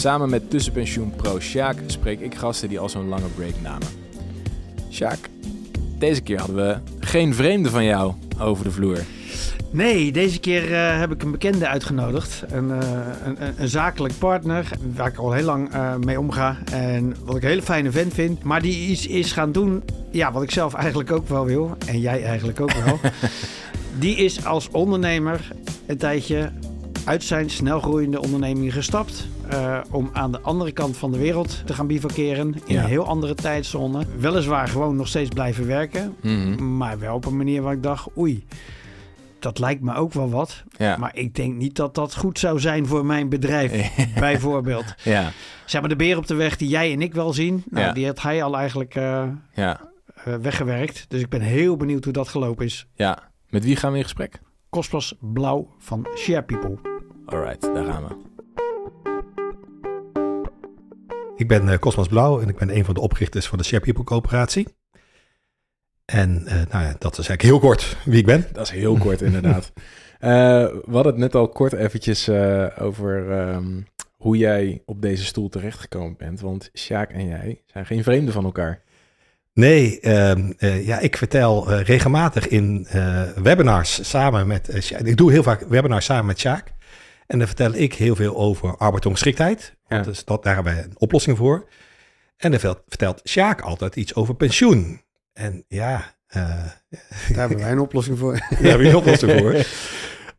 Samen met tussenpensioen pro Sjaak spreek ik gasten die al zo'n lange break namen. Sjaak, deze keer hadden we geen vreemde van jou over de vloer. Nee, deze keer eh, heb ik een bekende uitgenodigd. Een, eh, een, een, een zakelijk partner waar ik al heel lang eh, mee omga. En wat ik een hele fijne vent vind. Maar die iets is gaan doen, ja, wat ik zelf eigenlijk ook wel wil. En jij eigenlijk ook wel. die is als ondernemer een tijdje uit zijn snelgroeiende onderneming gestapt. om aan de andere kant van de wereld te gaan bivakeren. In Ja. een heel andere tijdzone. Weliswaar gewoon nog steeds blijven werken. Mhm. Maar wel op een manier waar ik dacht, oei, dat lijkt me ook wel wat. Ja. Maar ik denk niet dat dat goed zou zijn voor mijn bedrijf, bijvoorbeeld. ja, Zeg maar de beer op de weg die jij en ik wel zien, nou, Ja. die had hij al eigenlijk eh, ja, eh, weggewerkt. Dus ik ben heel benieuwd hoe dat gelopen is. ja. Met wie gaan we in gesprek? Kostas Blauw van Share People. Alright, daar gaan we. Ik ben eh, Cosmas Blauw en ik ben een van de oprichters van de Share People Coöperatie. En eh, nou ja, dat is eigenlijk heel kort wie ik ben. Dat is heel kort inderdaad. Eh, we hadden het net al kort eventjes eh, over ehm, hoe jij op deze stoel terechtgekomen bent. Want Sjaak en jij zijn geen vreemden van elkaar. Nee, ehm, eh, ja, ik vertel eh, regelmatig in eh, webinars samen met... ik doe heel vaak webinars samen met Sjaak. En dan vertel ik heel veel over arbeidsongeschiktheid. Want Ja. dus dat, daar hebben wij een oplossing voor. En dan vertelt- vertelt Sjaak altijd iets over pensioen. En ja, eh, Daar hebben wij een oplossing voor. Daar heb je een oplossing voor.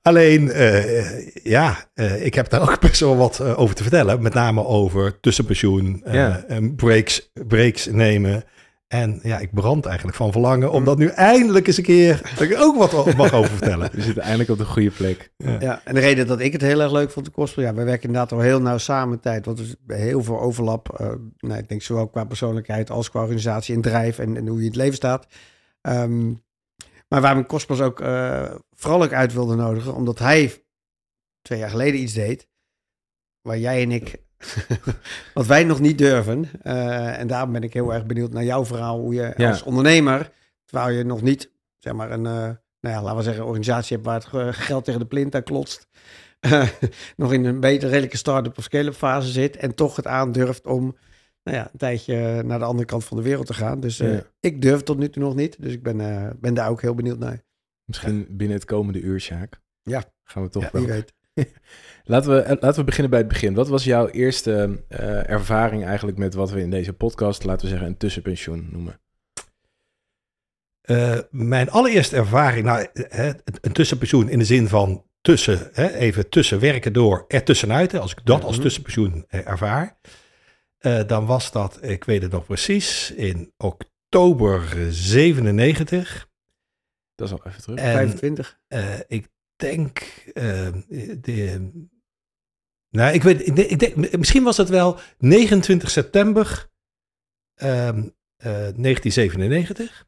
Alleen, eh, ja, eh, ik heb daar ook best wel wat over te vertellen. Met name over tussenpensioen, eh, Ja. en breaks, breaks nemen. En ja, ik brand eigenlijk van verlangen om dat nu eindelijk eens een keer... dat ik ook wat mag over vertellen. We zitten eindelijk op de goede plek. Ja, en de reden dat ik het heel erg leuk vond, de Kospel, ja, wij werken inderdaad al heel nauw samen tijd. Want er is heel veel overlap. eh, nou, ik denk zowel qua persoonlijkheid als qua organisatie en drijf en, en hoe je in het leven staat. Ehm, maar waar mijn Kospas ook eh, vooral ook uit wilde nodigen, omdat hij twee jaar geleden iets deed, waar jij en ik, wat wij nog niet durven. Eh, en daarom ben ik heel erg benieuwd naar jouw verhaal, hoe je Ja. als ondernemer, terwijl je nog niet, zeg maar, een, eh, nou ja, laten we zeggen, organisatie hebt waar het eh, geld tegen de plint aan klotst, nog in een beter redelijke start-up of scale-up fase zit en toch het aandurft om nou ja, een tijdje naar de andere kant van de wereld te gaan. Dus Ja. ik durf tot nu toe nog niet, dus ik ben, ben daar ook heel benieuwd naar. Misschien binnen het komende uur, Sjaak. Ja. Gaan we toch Ja, wel. Weet. Laten we, eh, laten we beginnen bij het begin. Wat was jouw eerste eh, ervaring eigenlijk met wat we in deze podcast, laten we zeggen, een tussenpensioen noemen? Eh, mijn allereerste ervaring, nou, hè, een tussenpensioen in de zin van tussen, hè, even tussen werken door, er tussenuit. hè, Als ik dat als Mhm. tussenpensioen eh, ervaar, eh, dan was dat, ik weet het nog precies, in oktober 97. Dat is al even terug. En 25. eh, ik denk, eh, de, nou, ik weet, ik denk, misschien was het wel 29 september ehm, eh, 1997.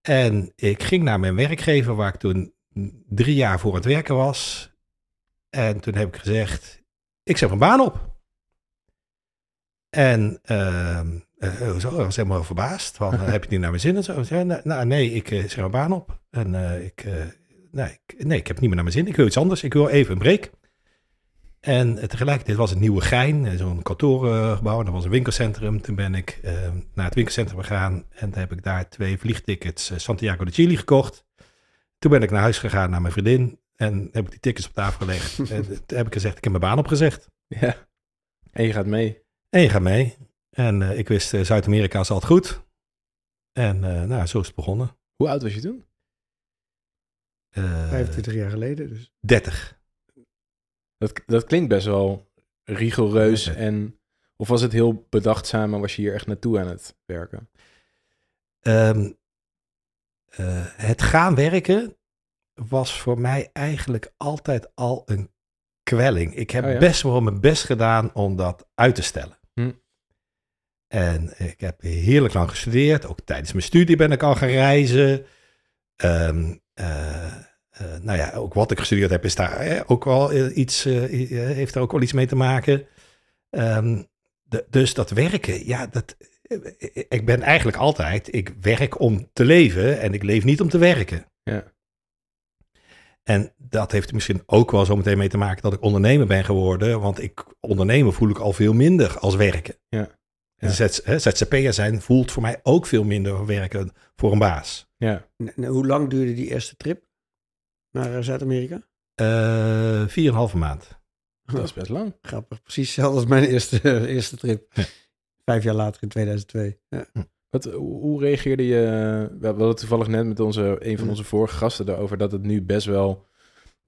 En ik ging naar mijn werkgever, waar ik toen drie jaar voor het werken was. En toen heb ik gezegd, ik zeg mijn baan op. En ehm eh, zo, ik was helemaal verbaasd. Van, eh, heb je niet naar mijn zin en zo? Nou, nou, nee, ik zeg mijn baan op. En ik, nee, ik, nee, ik heb het niet meer naar mijn zin. Ik wil iets anders. Ik wil even een break. En eh, tegelijkertijd was het Nieuwe Gein, eh, zo'n kantoorgebouw. Dat was een winkelcentrum. Toen ben ik eh, naar het winkelcentrum gegaan. En toen heb ik daar twee vliegtickets Santiago de Chile gekocht. Toen ben ik naar huis gegaan naar mijn vriendin. En heb ik die tickets op tafel gelegd. en toen heb ik gezegd, ik heb mijn baan opgezegd. Ja. En je gaat mee. En je gaat mee. En ik wist, Zuid-Amerika is altijd goed. En nou, zo is het begonnen. Hoe oud was je toen? Eh, 25 jaar geleden. Dus. 30. Dat, dat klinkt best wel rigoureus. Ja. En, of was het heel bedachtzaam en was je hier echt naartoe aan het werken? Ehm, eh, het gaan werken was voor mij eigenlijk altijd al een kwelling. Ik heb Oh ja? best wel mijn best gedaan om dat uit te stellen. Hm. En ik heb heerlijk lang gestudeerd. Ook tijdens mijn studie ben ik al gaan reizen. Eh, nou ja, ook wat ik gestudeerd heb is daar eh, ook wel eh, iets, eh, eh, heeft daar ook wel iets mee te maken. Ehm, de- dus dat werken, ja, dat, eh, ik ben eigenlijk altijd, ik werk om te leven en ik leef niet om te werken. Ja. En dat heeft misschien ook wel zo meteen mee te maken dat ik ondernemer ben geworden. Want ik ondernemen voel ik al veel minder als werken. Ja. En ZZP'er zijn voelt voor mij ook veel minder werken voor een baas. Ja. En- hoe lang duurde die eerste trip naar eh, Zuid-Amerika? Eh vier en een halve maand. Dat is best lang. Grappig, precies hetzelfde als mijn eerste, eerste trip. Ja. Vijf jaar later in 2002. Ja. Wat, hoe hoe reageerde je? We hadden het toevallig net met onze, een van Mm. onze vorige gasten erover dat het nu best wel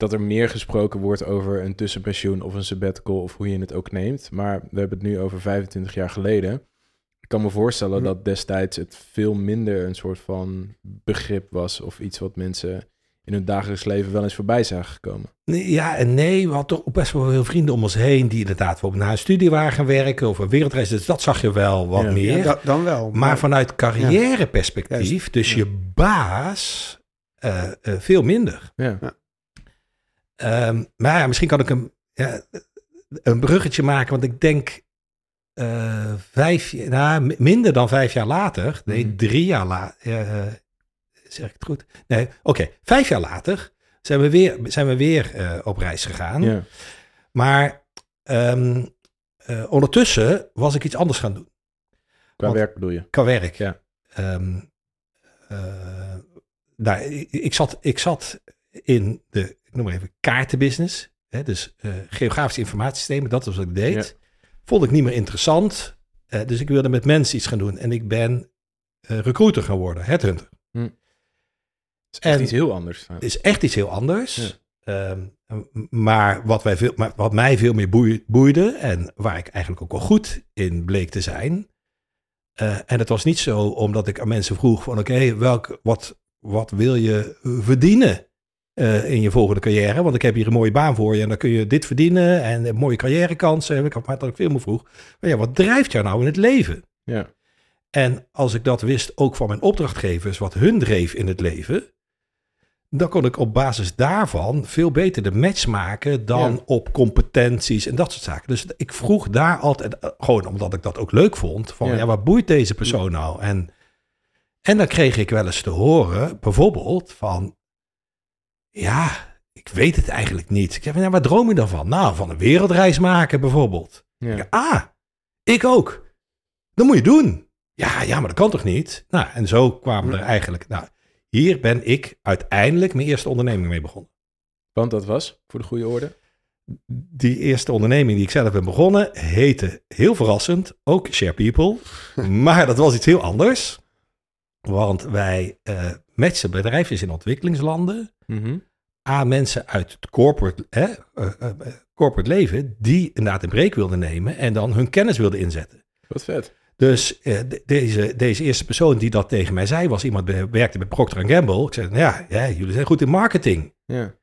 dat er meer gesproken wordt over een tussenpensioen of een sabbatical of hoe je het ook neemt. Maar we hebben het nu over 25 jaar geleden. Ik kan me voorstellen Mm. dat destijds het veel minder een soort van begrip was of iets wat mensen in hun dagelijks leven wel eens voorbij zagen gekomen. Nee, Ja en nee, we hadden toch best wel veel vrienden om ons heen die inderdaad naar een studie waren gaan werken of een wereldreis. Dus dat zag je wel wat Ja. meer. Ja, da- dan wel. Maar vanuit carrièreperspectief, dus Ja. je baas, eh, eh, veel minder. Ja, Ehm, maar ja, misschien kan ik een, ja, een bruggetje maken, want ik denk eh, vijf, nou, mi- minder dan vijf jaar later, nee, Mhm. drie jaar later, zeg ik het goed? Nee, oké, vijf jaar later zijn we weer, zijn we weer eh, op reis gegaan. ja, Maar ehm, eh, ondertussen was ik iets anders gaan doen. qua Want- werk bedoel je. Qua werk. Ja. Eh, nou, ik, ik zat, ik zat in de, ik noem maar even, kaartenbusiness. Hè, dus eh, geografische informatiesystemen, dat was wat ik deed. Vond ik niet meer interessant. Eh, dus ik wilde met mensen iets gaan doen. En ik ben eh, recruiter gaan worden, headhunter. Het is echt En- iets heel anders. Het is echt iets heel anders. Maar, wat wij veel, maar wat mij veel meer boei- boeide en waar ik eigenlijk ook wel goed in bleek te zijn. en het was niet zo omdat ik aan mensen vroeg van oké, welk wat, wat wil je verdienen eh, in je volgende carrière? Want ik heb hier een mooie baan voor je en dan kun je dit verdienen en een mooie carrièrekansen. Ik had maar dat ik veel meer vroeg. Maar ja, wat drijft jou nou in het leven? Ja, En als ik dat wist, ook van mijn opdrachtgevers, wat hun dreef in het leven, dan kon ik op basis daarvan veel beter de match maken dan Ja. op competenties en dat soort zaken. Dus ik vroeg daar altijd, eh, gewoon omdat ik dat ook leuk vond, van Ja. ja, wat boeit deze persoon nou? En, en dan kreeg ik wel eens te horen, bijvoorbeeld van, ja, ik weet het eigenlijk niet. Ik zeg, nou, waar droom je dan van? Nou, van een wereldreis maken bijvoorbeeld. ja. Ah, ik ook. Dat moet je doen. Ja, ja, maar dat kan toch niet? Nou, en zo kwamen we er eigenlijk. Nou, hier ben ik uiteindelijk mijn eerste onderneming mee begonnen. Want dat was, voor de goede orde. Die eerste onderneming die ik zelf ben begonnen, heette heel verrassend ook Share People. maar dat was iets heel anders. Want wij eh matchen bedrijfjes in ontwikkelingslanden Mhm. aan mensen uit het corporate, hè, eh, eh, eh, corporate leven die inderdaad een break wilden nemen en dan hun kennis wilden inzetten. Wat vet. Dus de- deze, deze eerste persoon die dat tegen mij zei, was iemand die werkte bij Procter Gamble. Ik zei, nou ja, ja, jullie zijn goed in marketing. Ja,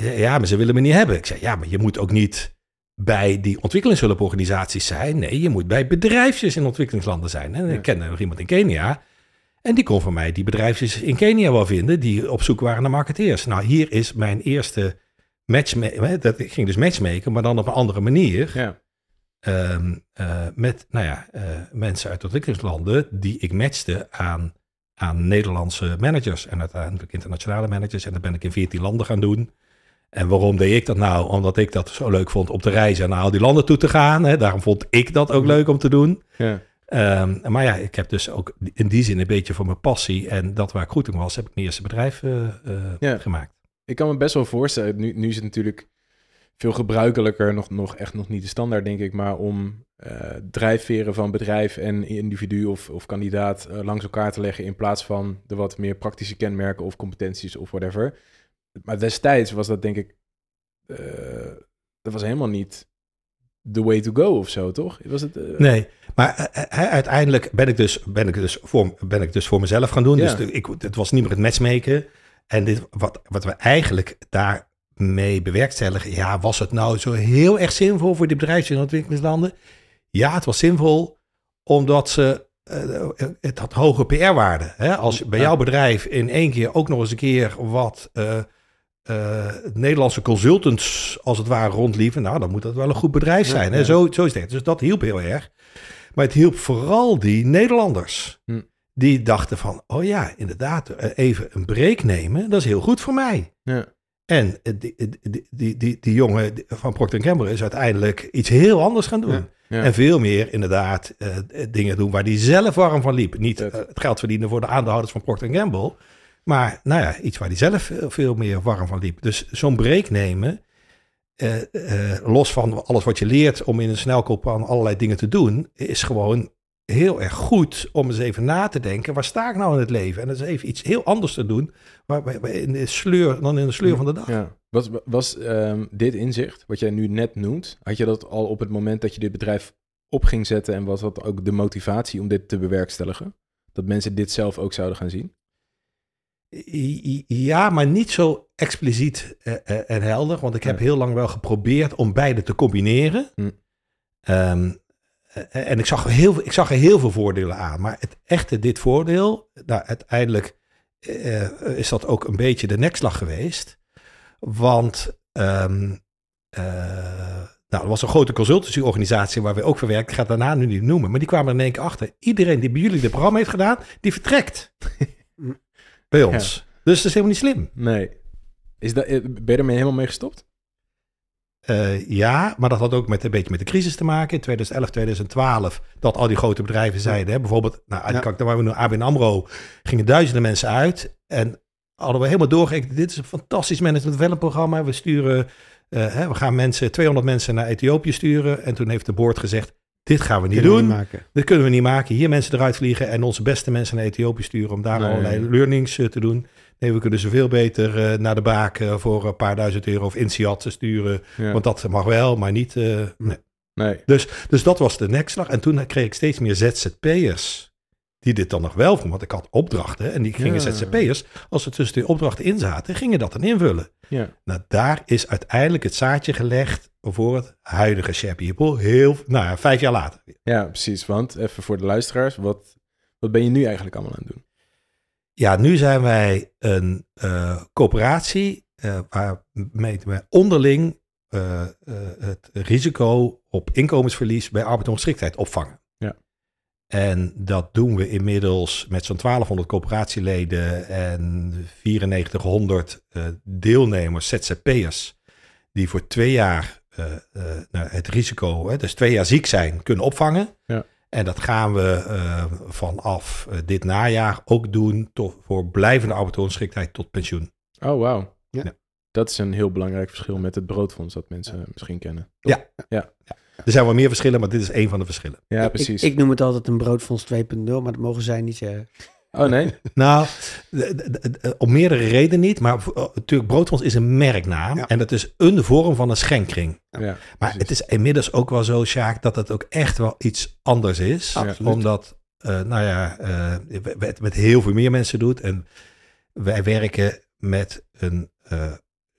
ja, maar ze willen me niet hebben. Ik zei, ja, maar je moet ook niet bij die ontwikkelingshulporganisaties zijn. Nee, je moet bij bedrijfjes in ontwikkelingslanden zijn. En Ja. ik kende nog iemand in Kenia. En die kon van mij die bedrijfjes in Kenia wel vinden die op zoek waren naar marketeers. Nou, hier is mijn eerste matchmaker. Dat ik ging dus matchmaken, maar dan op een andere manier. ja, Ehm, eh, met nou ja, eh, mensen uit ontwikkelingslanden die ik matchte aan, aan Nederlandse managers en uiteindelijk internationale managers. En dat ben ik in 14 landen gaan doen. En waarom deed ik dat nou? Omdat ik dat zo leuk vond om te reizen en naar al die landen toe te gaan. Hè. Daarom vond ik dat ook leuk om te doen. ja. Ehm, maar ja, ik heb dus ook in die zin een beetje voor mijn passie en dat waar ik goed in was, heb ik mijn eerste bedrijf eh, eh, Ja. gemaakt. Ik kan me best wel voorstellen, nu, nu is het natuurlijk veel gebruikelijker, nog, nog echt nog niet de standaard denk ik, maar om eh, drijfveren van bedrijf en individu of, of kandidaat langs elkaar te leggen in plaats van de wat meer praktische kenmerken of competenties of whatever. Maar destijds was dat denk ik, dat was helemaal niet the way to go of zo, toch? Was het, eh, Nee, maar eh, eh, uiteindelijk ben ik, dus, ben, ik dus voor, ben ik dus voor mezelf gaan doen. Ja. Dus de- ik, het was niet meer het matchmaken. En dit, wat, wat we eigenlijk daarmee bewerkstelligen, ja, was het nou zo heel erg zinvol voor die bedrijven in ontwikkelingslanden? Ja, het was zinvol omdat ze het had hoge PR-waarde. Als bij jouw bedrijf in één keer ook nog eens een keer wat Nederlandse consultants als het ware rondlieven, nou dan moet dat wel een goed bedrijf Ja, zijn. Hè? Zo, zo is het. Dus dat hielp heel erg. Maar het hielp vooral die Nederlanders. Hm. Die dachten van, oh ja, inderdaad, eh, even een break nemen, dat is heel goed voor mij. Ja. En eh, die, die, die, die, die jongen van Procter Gamble is uiteindelijk iets heel anders gaan doen. Ja. Ja. En veel meer inderdaad eh, dingen doen waar hij zelf warm van liep. Niet eh, het geld verdienen voor de aandeelhouders van Procter Gamble. Maar nou ja, iets waar hij zelf veel, meer warm van liep. Dus zo'n break nemen, eh, eh, los van alles wat je leert om in een snelkooppan allerlei dingen te doen, is gewoon heel erg goed om eens even na te denken. Waar sta ik nou in het leven? En dat is even iets heel anders te doen waar in de sleur, dan in de sleur van de dag. Ja. Was, was ehm, dit inzicht, wat jij nu net noemt, had je dat al op het moment dat je dit bedrijf op ging zetten en was dat ook de motivatie om dit te bewerkstelligen? Dat mensen dit zelf ook zouden gaan zien? Ja, maar niet zo expliciet eh, eh, en helder. Want ik heb heel lang wel geprobeerd om beide te combineren. Hm. Ehm, eh, en ik zag, er heel, veel- ik zag er heel veel voordelen aan. Maar het echte dit voordeel, nou, uiteindelijk eh, is dat ook een beetje de nekslag geweest. Want eh, nou, er was een grote consultancyorganisatie waar we ook verwerkt. Ik ga het daarna nu niet noemen. Maar die kwamen er in één keer achter. Iedereen die bij jullie dit programma heeft gedaan, die vertrekt. Bij ons. Dus dat is helemaal niet slim. Nee. Is dat, eh, ben je ermee helemaal mee gestopt? Eh, ja, maar dat had ook met een beetje met de crisis te maken. In 2011, 2012, dat al die grote bedrijven zeiden, hè, bijvoorbeeld, nou, Ja. ik dan maar noemen, ABN AMRO, gingen duizenden mensen uit. En hadden we helemaal doorgerekend, dit is een fantastisch management development programma. We sturen, eh, hè, we gaan mensen, 200 mensen naar Ethiopië sturen. En toen heeft de board gezegd, dit gaan we niet Kunnen we doen. niet. Dit kunnen we niet maken. Hier mensen eruit vliegen en onze beste mensen naar Ethiopië sturen om daar Nee. allerlei learnings eh, te doen. Nee, we kunnen ze veel beter eh, naar de baak eh, voor een paar duizend euro of INSEAD te sturen. Ja. Want dat mag wel, maar niet. nee. nee. dus, dus dat was de nekslag. En toen kreeg ik steeds meer ZZP'ers die dit dan nog wel vonden. Want ik had opdrachten en die gingen Ja. ZZP'ers, als ze tussen die opdrachten in zaten, gingen dat dan invullen. Ja. Nou, daar is uiteindelijk het zaadje gelegd voor het huidige Share People. Heel, nou ja, vijf jaar later. ja, precies. Want even voor de luisteraars, wat, wat ben je nu eigenlijk allemaal aan het doen? Ja, nu zijn wij een eh, coöperatie eh, waarmee we onderling eh, het risico op inkomensverlies bij arbeidsongeschiktheid opvangen. Ja. En dat doen we inmiddels met zo'n 1200 coöperatieleden en 9400 eh, deelnemers, ZZP'ers, die voor twee jaar eh, eh, nou, het risico, hè, dus twee jaar ziek zijn, kunnen opvangen. Ja. En dat gaan we vanaf dit najaar ook doen tot, voor blijvende arbeidsongeschiktheid tot pensioen. Oh, wauw. Ja. Dat is een heel belangrijk verschil met het broodfonds dat mensen misschien kennen. Er zijn wel meer verschillen, maar dit is één van de verschillen. Ja, Ik- precies. Ik, noem het altijd een broodfonds 2.0, maar dat mogen zij niet zeggen. Oh, nee? Nou, d- om meerdere redenen niet. Maar eh, natuurlijk, Broodfonds is een merknaam. Ja. En dat is een vorm van een schenkring. Ja, Maar precies. het is inmiddels ook wel zo, Sjaak, dat het ook echt wel iets anders is. Absoluut. Omdat, eh, nou ja, eh, het met heel veel meer mensen doet. En wij werken met een eh,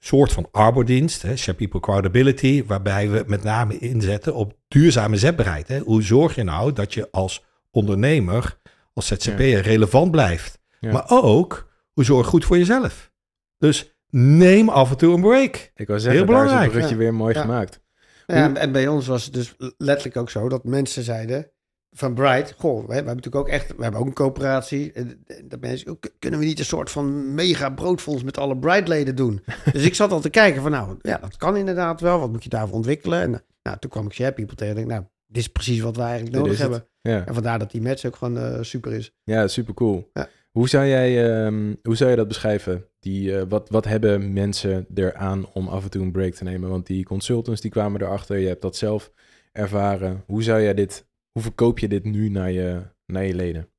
soort van arbodienst, hè, Share People Crowdability, waarbij we met name inzetten op duurzame zetbaarheid. Hè. Hoe zorg je nou dat je als ondernemer, als ZZP'er relevant blijft? Ja. Maar ook, hoe zorg je goed voor jezelf? Dus neem af en toe een break. Ik wou zeggen, Heel daar is belangrijk. het bruggetje weer mooi Ja. gemaakt. En bij ons was het dus letterlijk ook zo dat mensen zeiden van Bright, goh, we, hebben natuurlijk ook echt, we hebben ook een coöperatie. En Dat mensen, ook, kunnen we niet een soort van mega broodfonds met alle Bright-leden doen? dus ik zat al te kijken van, nou, ja, dat kan inderdaad wel. Wat moet je daarvoor ontwikkelen? En nou, toen kwam ik Share People tegen en denk, nou, dit is precies wat we eigenlijk nodig hebben. Ja, En vandaar dat die match ook gewoon eh, super is. ja super cool. Ja. Hoe, zou jij, ehm, hoe zou je dat beschrijven? Die, eh, wat, wat hebben mensen eraan om af en toe een break te nemen? Want die consultants die kwamen erachter, je hebt dat zelf ervaren. Hoe zou jij dit, hoe verkoop je dit nu naar je, naar je leden?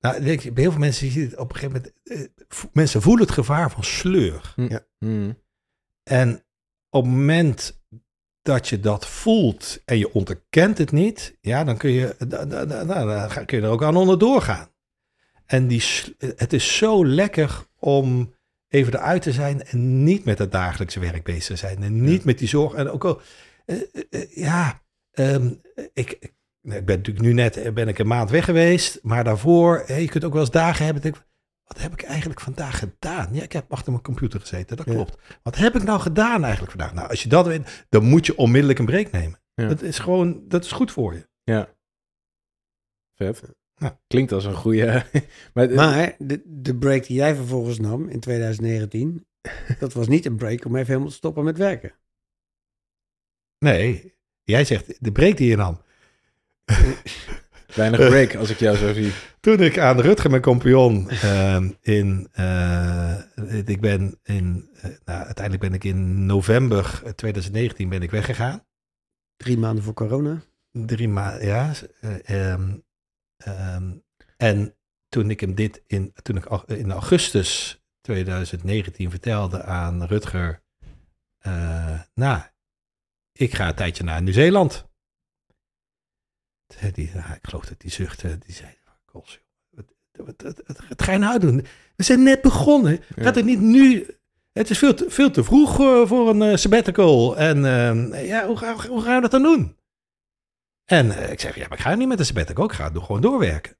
Nou, ik denk, bij heel veel mensen zie je het op een gegeven moment. eh, mensen voelen het gevaar van sleur. Hmm. En op het moment dat je dat voelt en je onderkent het niet, ja, dan kun je, da- da- da- da- dan ga- kun je er ook aan onderdoor gaan. En die, sl- het is zo lekker om even eruit te zijn en niet met het dagelijkse werk bezig te zijn. En niet Ja. met die zorg. En ook al, eh, eh, eh, ja, ehm, ik, nee, ik ben natuurlijk nu net eh, ben ik een maand weg geweest, maar daarvoor, hè, je kunt ook wel eens dagen hebben. Denk, wat heb ik eigenlijk vandaag gedaan? Ja, ik heb achter mijn computer gezeten, dat Ja. klopt. Wat heb ik nou gedaan eigenlijk vandaag? Nou, als je dat weet, dan moet je onmiddellijk een break nemen. Ja. Dat is gewoon, dat is goed voor je. Ja. Vet. Ja. Klinkt als een goede... maar, Maar de, de break die jij vervolgens nam in 2019, dat was niet een break om even helemaal te stoppen met werken. Nee, jij zegt de break die je nam. weinig break als ik jou zo zie. Toen ik aan Rutger, mijn compagnon, ehm, in, eh, ik ben in, eh, nou, uiteindelijk ben ik in november 2019 ben ik weggegaan. Drie maanden voor corona. Drie maanden, ja. eh, ehm, ehm, en toen ik hem dit in, toen ik in augustus 2019 vertelde aan Rutger, eh, nou, ik ga een tijdje naar Nieuw-Zeeland. Die, nou, ik geloof dat die zuchtte, die zei, wat ga je nou doen? We zijn net begonnen. Gaat het niet nu? Het is veel te, veel te vroeg eh, voor een eh, sabbatical. En ja, hoe, ga, hoe gaan we dat dan doen? En eh, ik zeg, ja, maar ik ga niet met een sabbatical. Ik ga gewoon doorwerken.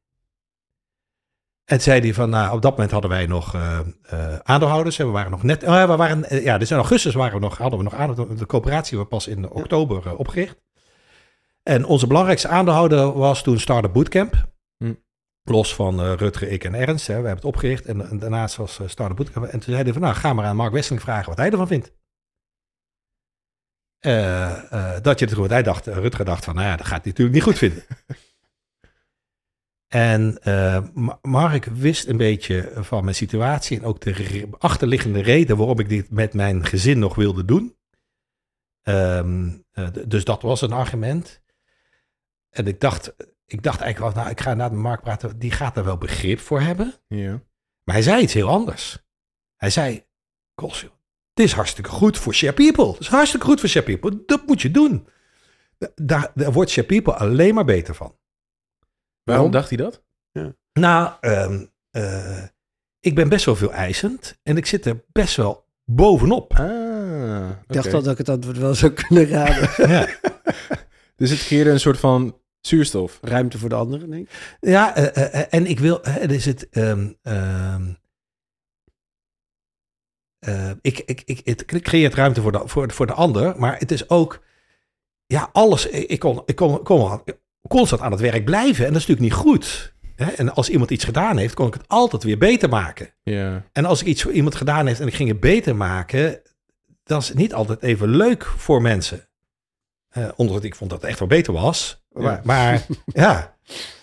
En zei hij van, nou, op dat moment hadden wij nog eh, eh, aandeelhouders. En we waren nog net, oh, we waren, eh, ja, dus in augustus waren we nog, hadden we nog aandeelhouders. De coöperatie was pas in oktober opgericht. En onze belangrijkste aandeelhouder was toen Startup Bootcamp. Hm. Los van Rutger, ik en Ernst. Hè. We hebben het opgericht. En, en daarnaast was Startup Bootcamp. En toen zei hij van, nou, ga maar aan Mark Wesseling vragen wat hij ervan vindt. Dat je het goed. Hij dacht, Rutger dacht van, nou ja, dat gaat hij natuurlijk niet goed vinden. en eh, Ma- Mark wist een beetje van mijn situatie en ook de re- achterliggende reden waarom ik dit met mijn gezin nog wilde doen. Ehm, eh, dus dat was een argument. En ik dacht, ik dacht eigenlijk wel, nou, ik ga met Mark praten, die gaat er wel begrip voor hebben. Ja. Maar hij zei iets heel anders. Hij zei, Kos, joh, het is hartstikke goed voor Share People. Het is hartstikke goed voor Share People. Dat moet je doen. Da- Daar, daar wordt Share People alleen maar beter van. Waarom dacht hij dat? Nou, ehm, eh, ik ben best wel veel eisend. En ik zit er best wel bovenop. Ah, Ik dacht al dat ik het antwoord wel zou kunnen raden. ja, Dus het creëerde een soort van zuurstof. Ruimte voor de anderen, denk ik. ja eh, eh, en ik wil, is het, ehm, ehm, eh, ik, ik, ik, het creëert ruimte voor de, voor, voor de ander, maar het is ook, ja, alles, ik ik kon, ik kon, kon constant aan het werk blijven en dat is natuurlijk niet goed. Hè? En als iemand iets gedaan heeft, kon ik het altijd weer beter maken. Ja. En als ik iets voor iemand gedaan heeft en ik ging het beter maken, dat is niet altijd even leuk voor mensen. Eh omdat ik vond dat het echt wel beter was. Ja. Maar, maar ja,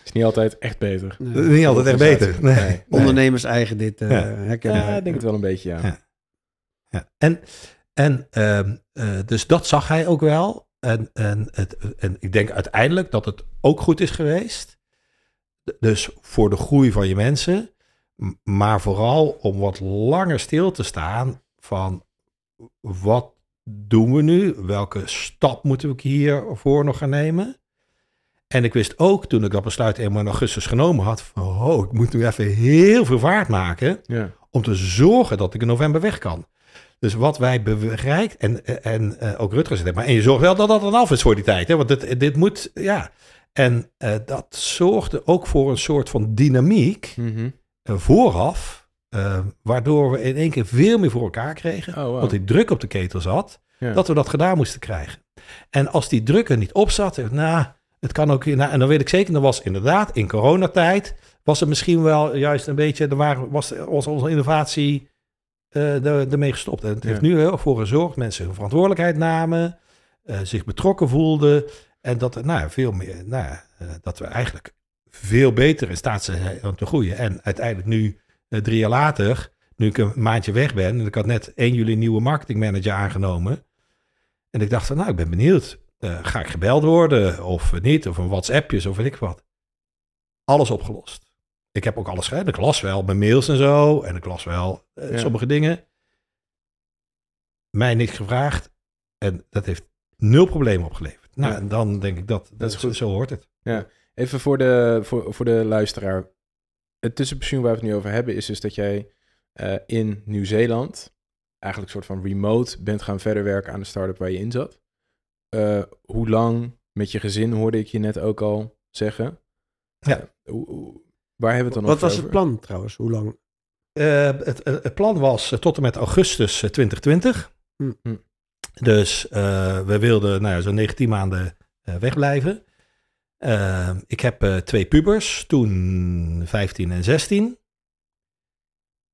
Is niet altijd echt beter. Nee. niet altijd echt beter. Nee. Nee. Ondernemers eigen dit eh Ja. herkennen. Ja, ik denk het wel een beetje, ja. Ja. Ja. En, en ehm, eh, dus dat zag hij ook wel. En, en, het, en ik denk uiteindelijk dat het ook goed is geweest. Dus voor de groei van je mensen. Maar vooral om wat langer stil te staan van wat doen we nu? Welke stap moeten we hiervoor nog gaan nemen? En ik wist ook toen ik dat besluit eenmaal in augustus genomen had. Van, oh, ik moet nu even heel veel vaart maken Ja. om te zorgen dat ik in november weg kan. Dus wat wij bereikt, en, en eh, ook Rutger zegt, maar en je zorgt wel dat dat dan af is voor die tijd. Hè? Want dit, dit moet, ja. En eh, dat zorgde ook voor een soort van dynamiek Mhm. eh, vooraf, eh, waardoor we in één keer veel meer voor elkaar kregen. Oh, wow. Want die druk op de ketel zat, Ja. dat we dat gedaan moesten krijgen. En als die druk er niet op zat, nou, het kan ook, nou, en dan weet ik zeker, dat was inderdaad in coronatijd, was het misschien wel juist een beetje, er waren, was, was onze innovatie ermee gestopt. En het heeft nu heel erg voor gezorgd, mensen hun verantwoordelijkheid namen, zich betrokken voelden. En dat, nou, veel meer, nou, eh, dat we eigenlijk veel beter in staat zijn om te groeien. En uiteindelijk nu, eh, drie jaar later, nu ik een maandje weg ben, en ik had net 1 juli een nieuwe marketingmanager aangenomen. En ik dacht van, nou, ik ben benieuwd. Eh, ga ik gebeld worden of niet? Of een WhatsAppjes of weet ik wat. Alles opgelost. Ik heb ook alles gedaan. Ik las wel mijn mails en zo. En ik las wel eh, Ja. sommige dingen. Mij niks gevraagd. En dat heeft nul problemen opgeleverd. Nou, Ja. en dan denk ik dat, dat, is is goed. Zo hoort het. Even voor de, voor, voor de luisteraar. Het tussenpensioen waar we het nu over hebben is dus dat jij eh, in Nieuw-Zeeland eigenlijk een soort van remote bent gaan verder werken aan de start-up waar je in zat. Eh, hoe lang met je gezin hoorde ik je net ook al zeggen. Ja. Eh, hoe- hoe- waar hebben we het dan Wat over? was het plan trouwens? Hoe lang? Eh, het, het plan was tot en met augustus eh, 2020. Hm. Hm. Dus eh, we wilden nou ja, zo'n 19 maanden eh, wegblijven. Eh, ik heb twee pubers, toen 15 en 16.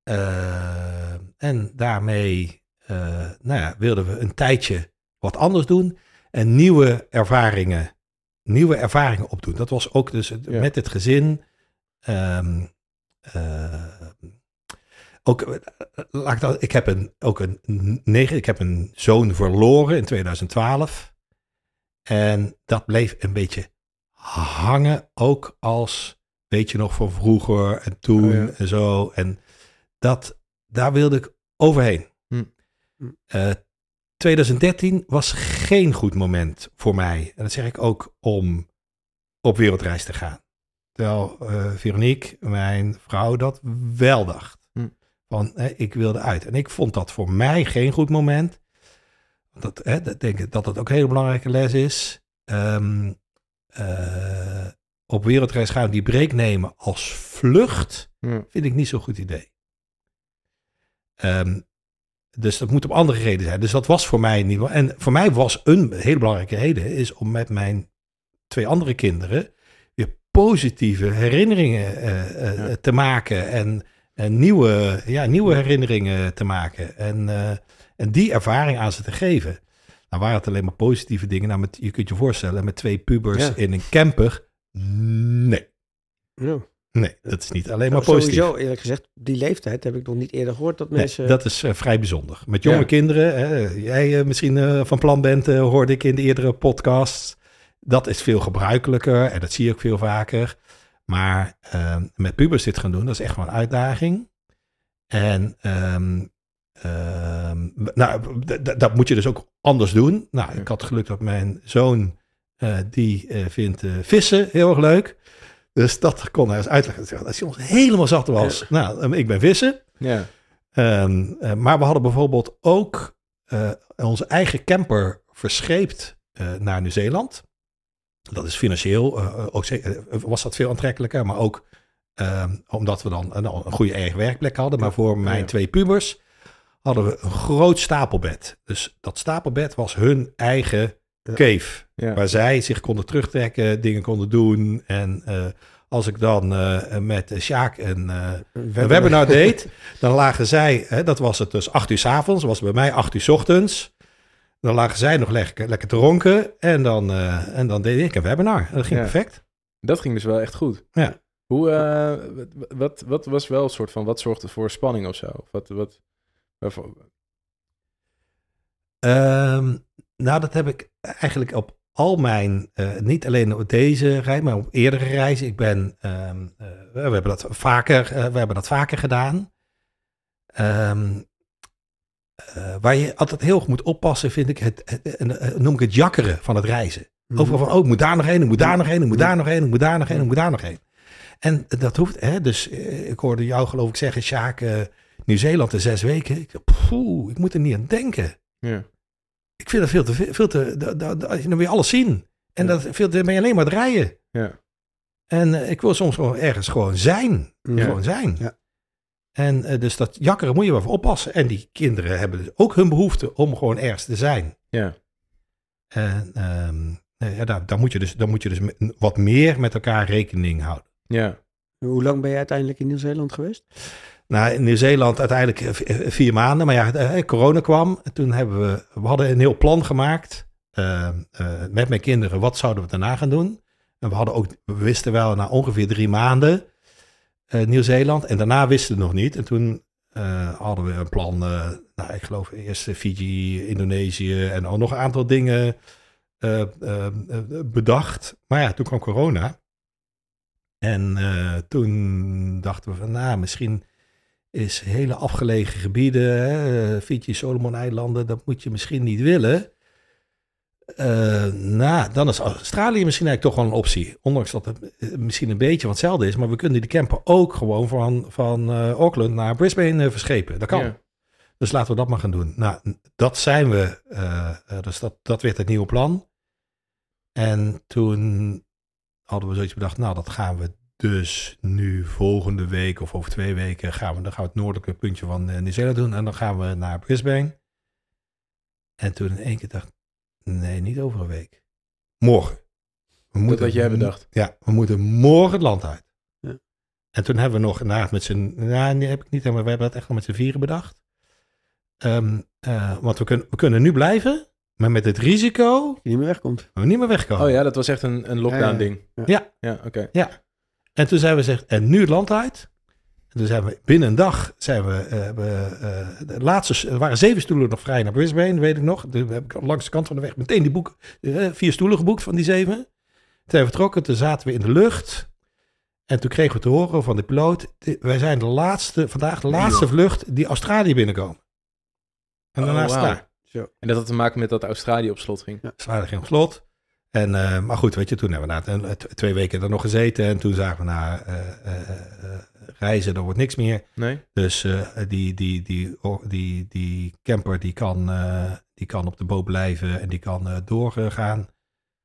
Eh, en daarmee nou ja, wilden we een tijdje wat anders doen en nieuwe ervaringen, nieuwe ervaringen opdoen. Dat was ook dus Ja. met het gezin. ehm, eh, ook, eh, laat ik, dat, ik heb een, ook een negen, ik heb een zoon verloren in 2012. En dat bleef een beetje hangen, ook als, weet je nog, van vroeger en toen Oh ja. en zo. En dat, daar wilde ik overheen. Hm. Hm. Eh, 2013 was geen goed moment voor mij. En dat zeg ik ook om op wereldreis te gaan. Terwijl eh, Veronique, mijn vrouw, dat wel dacht. Hm. Van, hè, ik wilde uit. En ik vond dat voor mij geen goed moment. Dat, hè, dat denk ik dat dat ook een hele belangrijke les is. Ehm, eh, op wereldreis gaan, die break nemen als vlucht, Ja. vind ik niet zo'n goed idee. Ehm, dus dat moet om andere redenen zijn. Dus dat was voor mij niet. En voor mij was een hele belangrijke reden is om met mijn twee andere kinderen weer positieve herinneringen eh, eh, Ja. te maken en, en nieuwe, ja, nieuwe herinneringen te maken en, eh, en die ervaring aan ze te geven. Nou waren het alleen maar positieve dingen. Nou, met, je kunt je voorstellen, met twee pubers Ja. in een camper. Nee, Ja. nee, dat is niet alleen maar Nou, positief. Sowieso, eerlijk gezegd, die leeftijd heb ik nog niet eerder gehoord dat Nee, mensen... dat is eh, vrij bijzonder. Met jonge Ja. kinderen, hè, jij eh, misschien eh, van plan bent, eh, hoorde ik in de eerdere podcasts. Dat is veel gebruikelijker en dat zie ook veel vaker. Maar ehm, met pubers dit gaan doen, dat is echt wel een uitdaging. En ehm, ehm, nou, dat moet je dus ook anders doen. Nou, ik had geluk dat mijn zoon, eh, die eh, vindt eh, vissen heel erg leuk. Dus dat kon hij eens uitleggen. Als hij ons helemaal zat was, nou, ik ben vissen. Ja. Maar we hadden bijvoorbeeld ook onze eigen camper verscheept naar Nieuw-Zeeland. Dat is financieel, eh, ook, ze- eh, was dat veel aantrekkelijker, maar ook ehm, omdat we dan een, een goede eigen werkplek hadden. Maar voor mijn twee pubers hadden we een groot stapelbed. Dus dat stapelbed was hun eigen cave. Ja. Waar zij zich konden terugtrekken, dingen konden doen. En eh, als ik dan eh, met Sjaak en eh, een een webinar deed, dan lagen zij, hè, dat was het dus acht uur 's avonds, was bij mij acht uur 's ochtends. Dan lagen zij nog lekker, lekker te ronken en dan, eh, en dan deed ik een webinar. En dat ging Ja. perfect. Dat ging dus wel echt goed. Ja. Hoe, eh, wat, wat, was wel een soort van, wat zorgde voor spanning of zo? Wat, wat, waarvoor- Ehm, nou, dat heb ik eigenlijk op al mijn, eh, niet alleen op deze reis, maar op eerdere reizen. Ik ben, eh, we hebben dat vaker, we hebben dat vaker gedaan. Ehm, eh, waar je altijd heel goed moet oppassen, vind ik, het, het- eh, noem ik het jakkeren van het reizen. Mhm. Overal van, oh, ik moet daar nog heen, ik moet daar nog heen, ik moet daar nog heen, ik moet daar nog heen, ik moet daar nog heen. En dat hoeft, hè, dus eh, ik hoorde jou geloof ik zeggen, Sjaak, Nieuw-Zeeland in zes weken. Ik, poeh, ik moet er niet aan denken. ja. Ik vind dat veel te veel, veel te, da, da, da- dan wil je alles zien. En Ja. dat veel te, ben je alleen maar het rijden. Ja. En ik wil soms gewoon ergens gewoon zijn. Mhm. Gewoon zijn. En eh, dus dat jakkeren moet je wel voor oppassen. En die kinderen hebben dus ook hun behoefte om gewoon ergens te zijn. Ja. En ehm, eh, ja, daar, daar, moet je dus, daar moet je dus wat meer met elkaar rekening houden. Ja. Hoe lang ben je uiteindelijk in Nieuw-Zeeland geweest? Nou, in Nieuw-Zeeland uiteindelijk eh, vier maanden. Maar ja, eh, corona kwam. En toen hebben we, we hadden een heel plan gemaakt. eh, eh, met mijn kinderen, wat zouden we daarna gaan doen? En we hadden ook, we wisten wel na ongeveer drie maanden Nieuw-Zeeland. En daarna wisten we nog niet. En toen eh, hadden we een plan, eh, nou, ik geloof eerst eh, Fiji, Indonesië en al nog een aantal dingen eh, eh, eh, bedacht. Maar ja, toen kwam corona. En eh, toen dachten we van, nou, misschien is hele afgelegen gebieden, hè, eh, Fiji, Solomon-eilanden, dat moet je misschien niet willen. Eh, nou, dan is Australië misschien eigenlijk toch wel een optie. Ondanks dat het eh, misschien een beetje wat hetzelfde is. Maar we kunnen die camper ook gewoon van, van eh, Auckland naar Brisbane verschepen. Dat kan. Ja. Dus laten we dat maar gaan doen. Nou, dat zijn we. dus dat, dat werd het nieuwe plan. En toen hadden we zoiets bedacht, nou dat gaan we dus nu volgende week of over twee weken gaan we, dan gaan we het noordelijke puntje van Nieuw-Zeeland doen en dan gaan we naar Brisbane. En toen in één keer dacht nee, niet over een week. Morgen. We dat wat jij bedacht. Ja, we moeten morgen het land uit. Ja. En toen hebben we nog inderdaad met z'n, nou nee, heb ik niet, maar we hebben dat echt nog met z'n vieren bedacht. Um, uh, want we kunnen, we kunnen nu blijven, maar met het risico... Dat je niet meer wegkomt. We niet meer wegkomen. Oh ja, dat was echt een, een lockdown ding. Ja. Ja, ja oké. Okay. Ja. En toen zijn we gezegd, en nu het land uit. Toen zijn we binnen een dag, zijn we, uh, we uh, de laatste, er waren zeven stoelen nog vrij naar Brisbane, weet ik nog. Toen heb ik langs de kant van de weg meteen die boek, uh, vier stoelen geboekt van die zeven. Toen zijn we vertrokken, toen zaten we in de lucht. En toen kregen we te horen van de piloot, wij zijn de laatste, vandaag de laatste vlucht die Australië binnenkomen. En daarna oh, wow. En dat had te maken met dat Australië op slot ging? Ja, Australië ging op slot. En, uh, maar goed, weet je, toen hebben we na twee weken er nog gezeten. En toen zagen we na uh, uh, reizen, er wordt niks meer. Nee. Dus die, die, die, die, die camper die kan, die kan op de boot blijven en die kan doorgaan.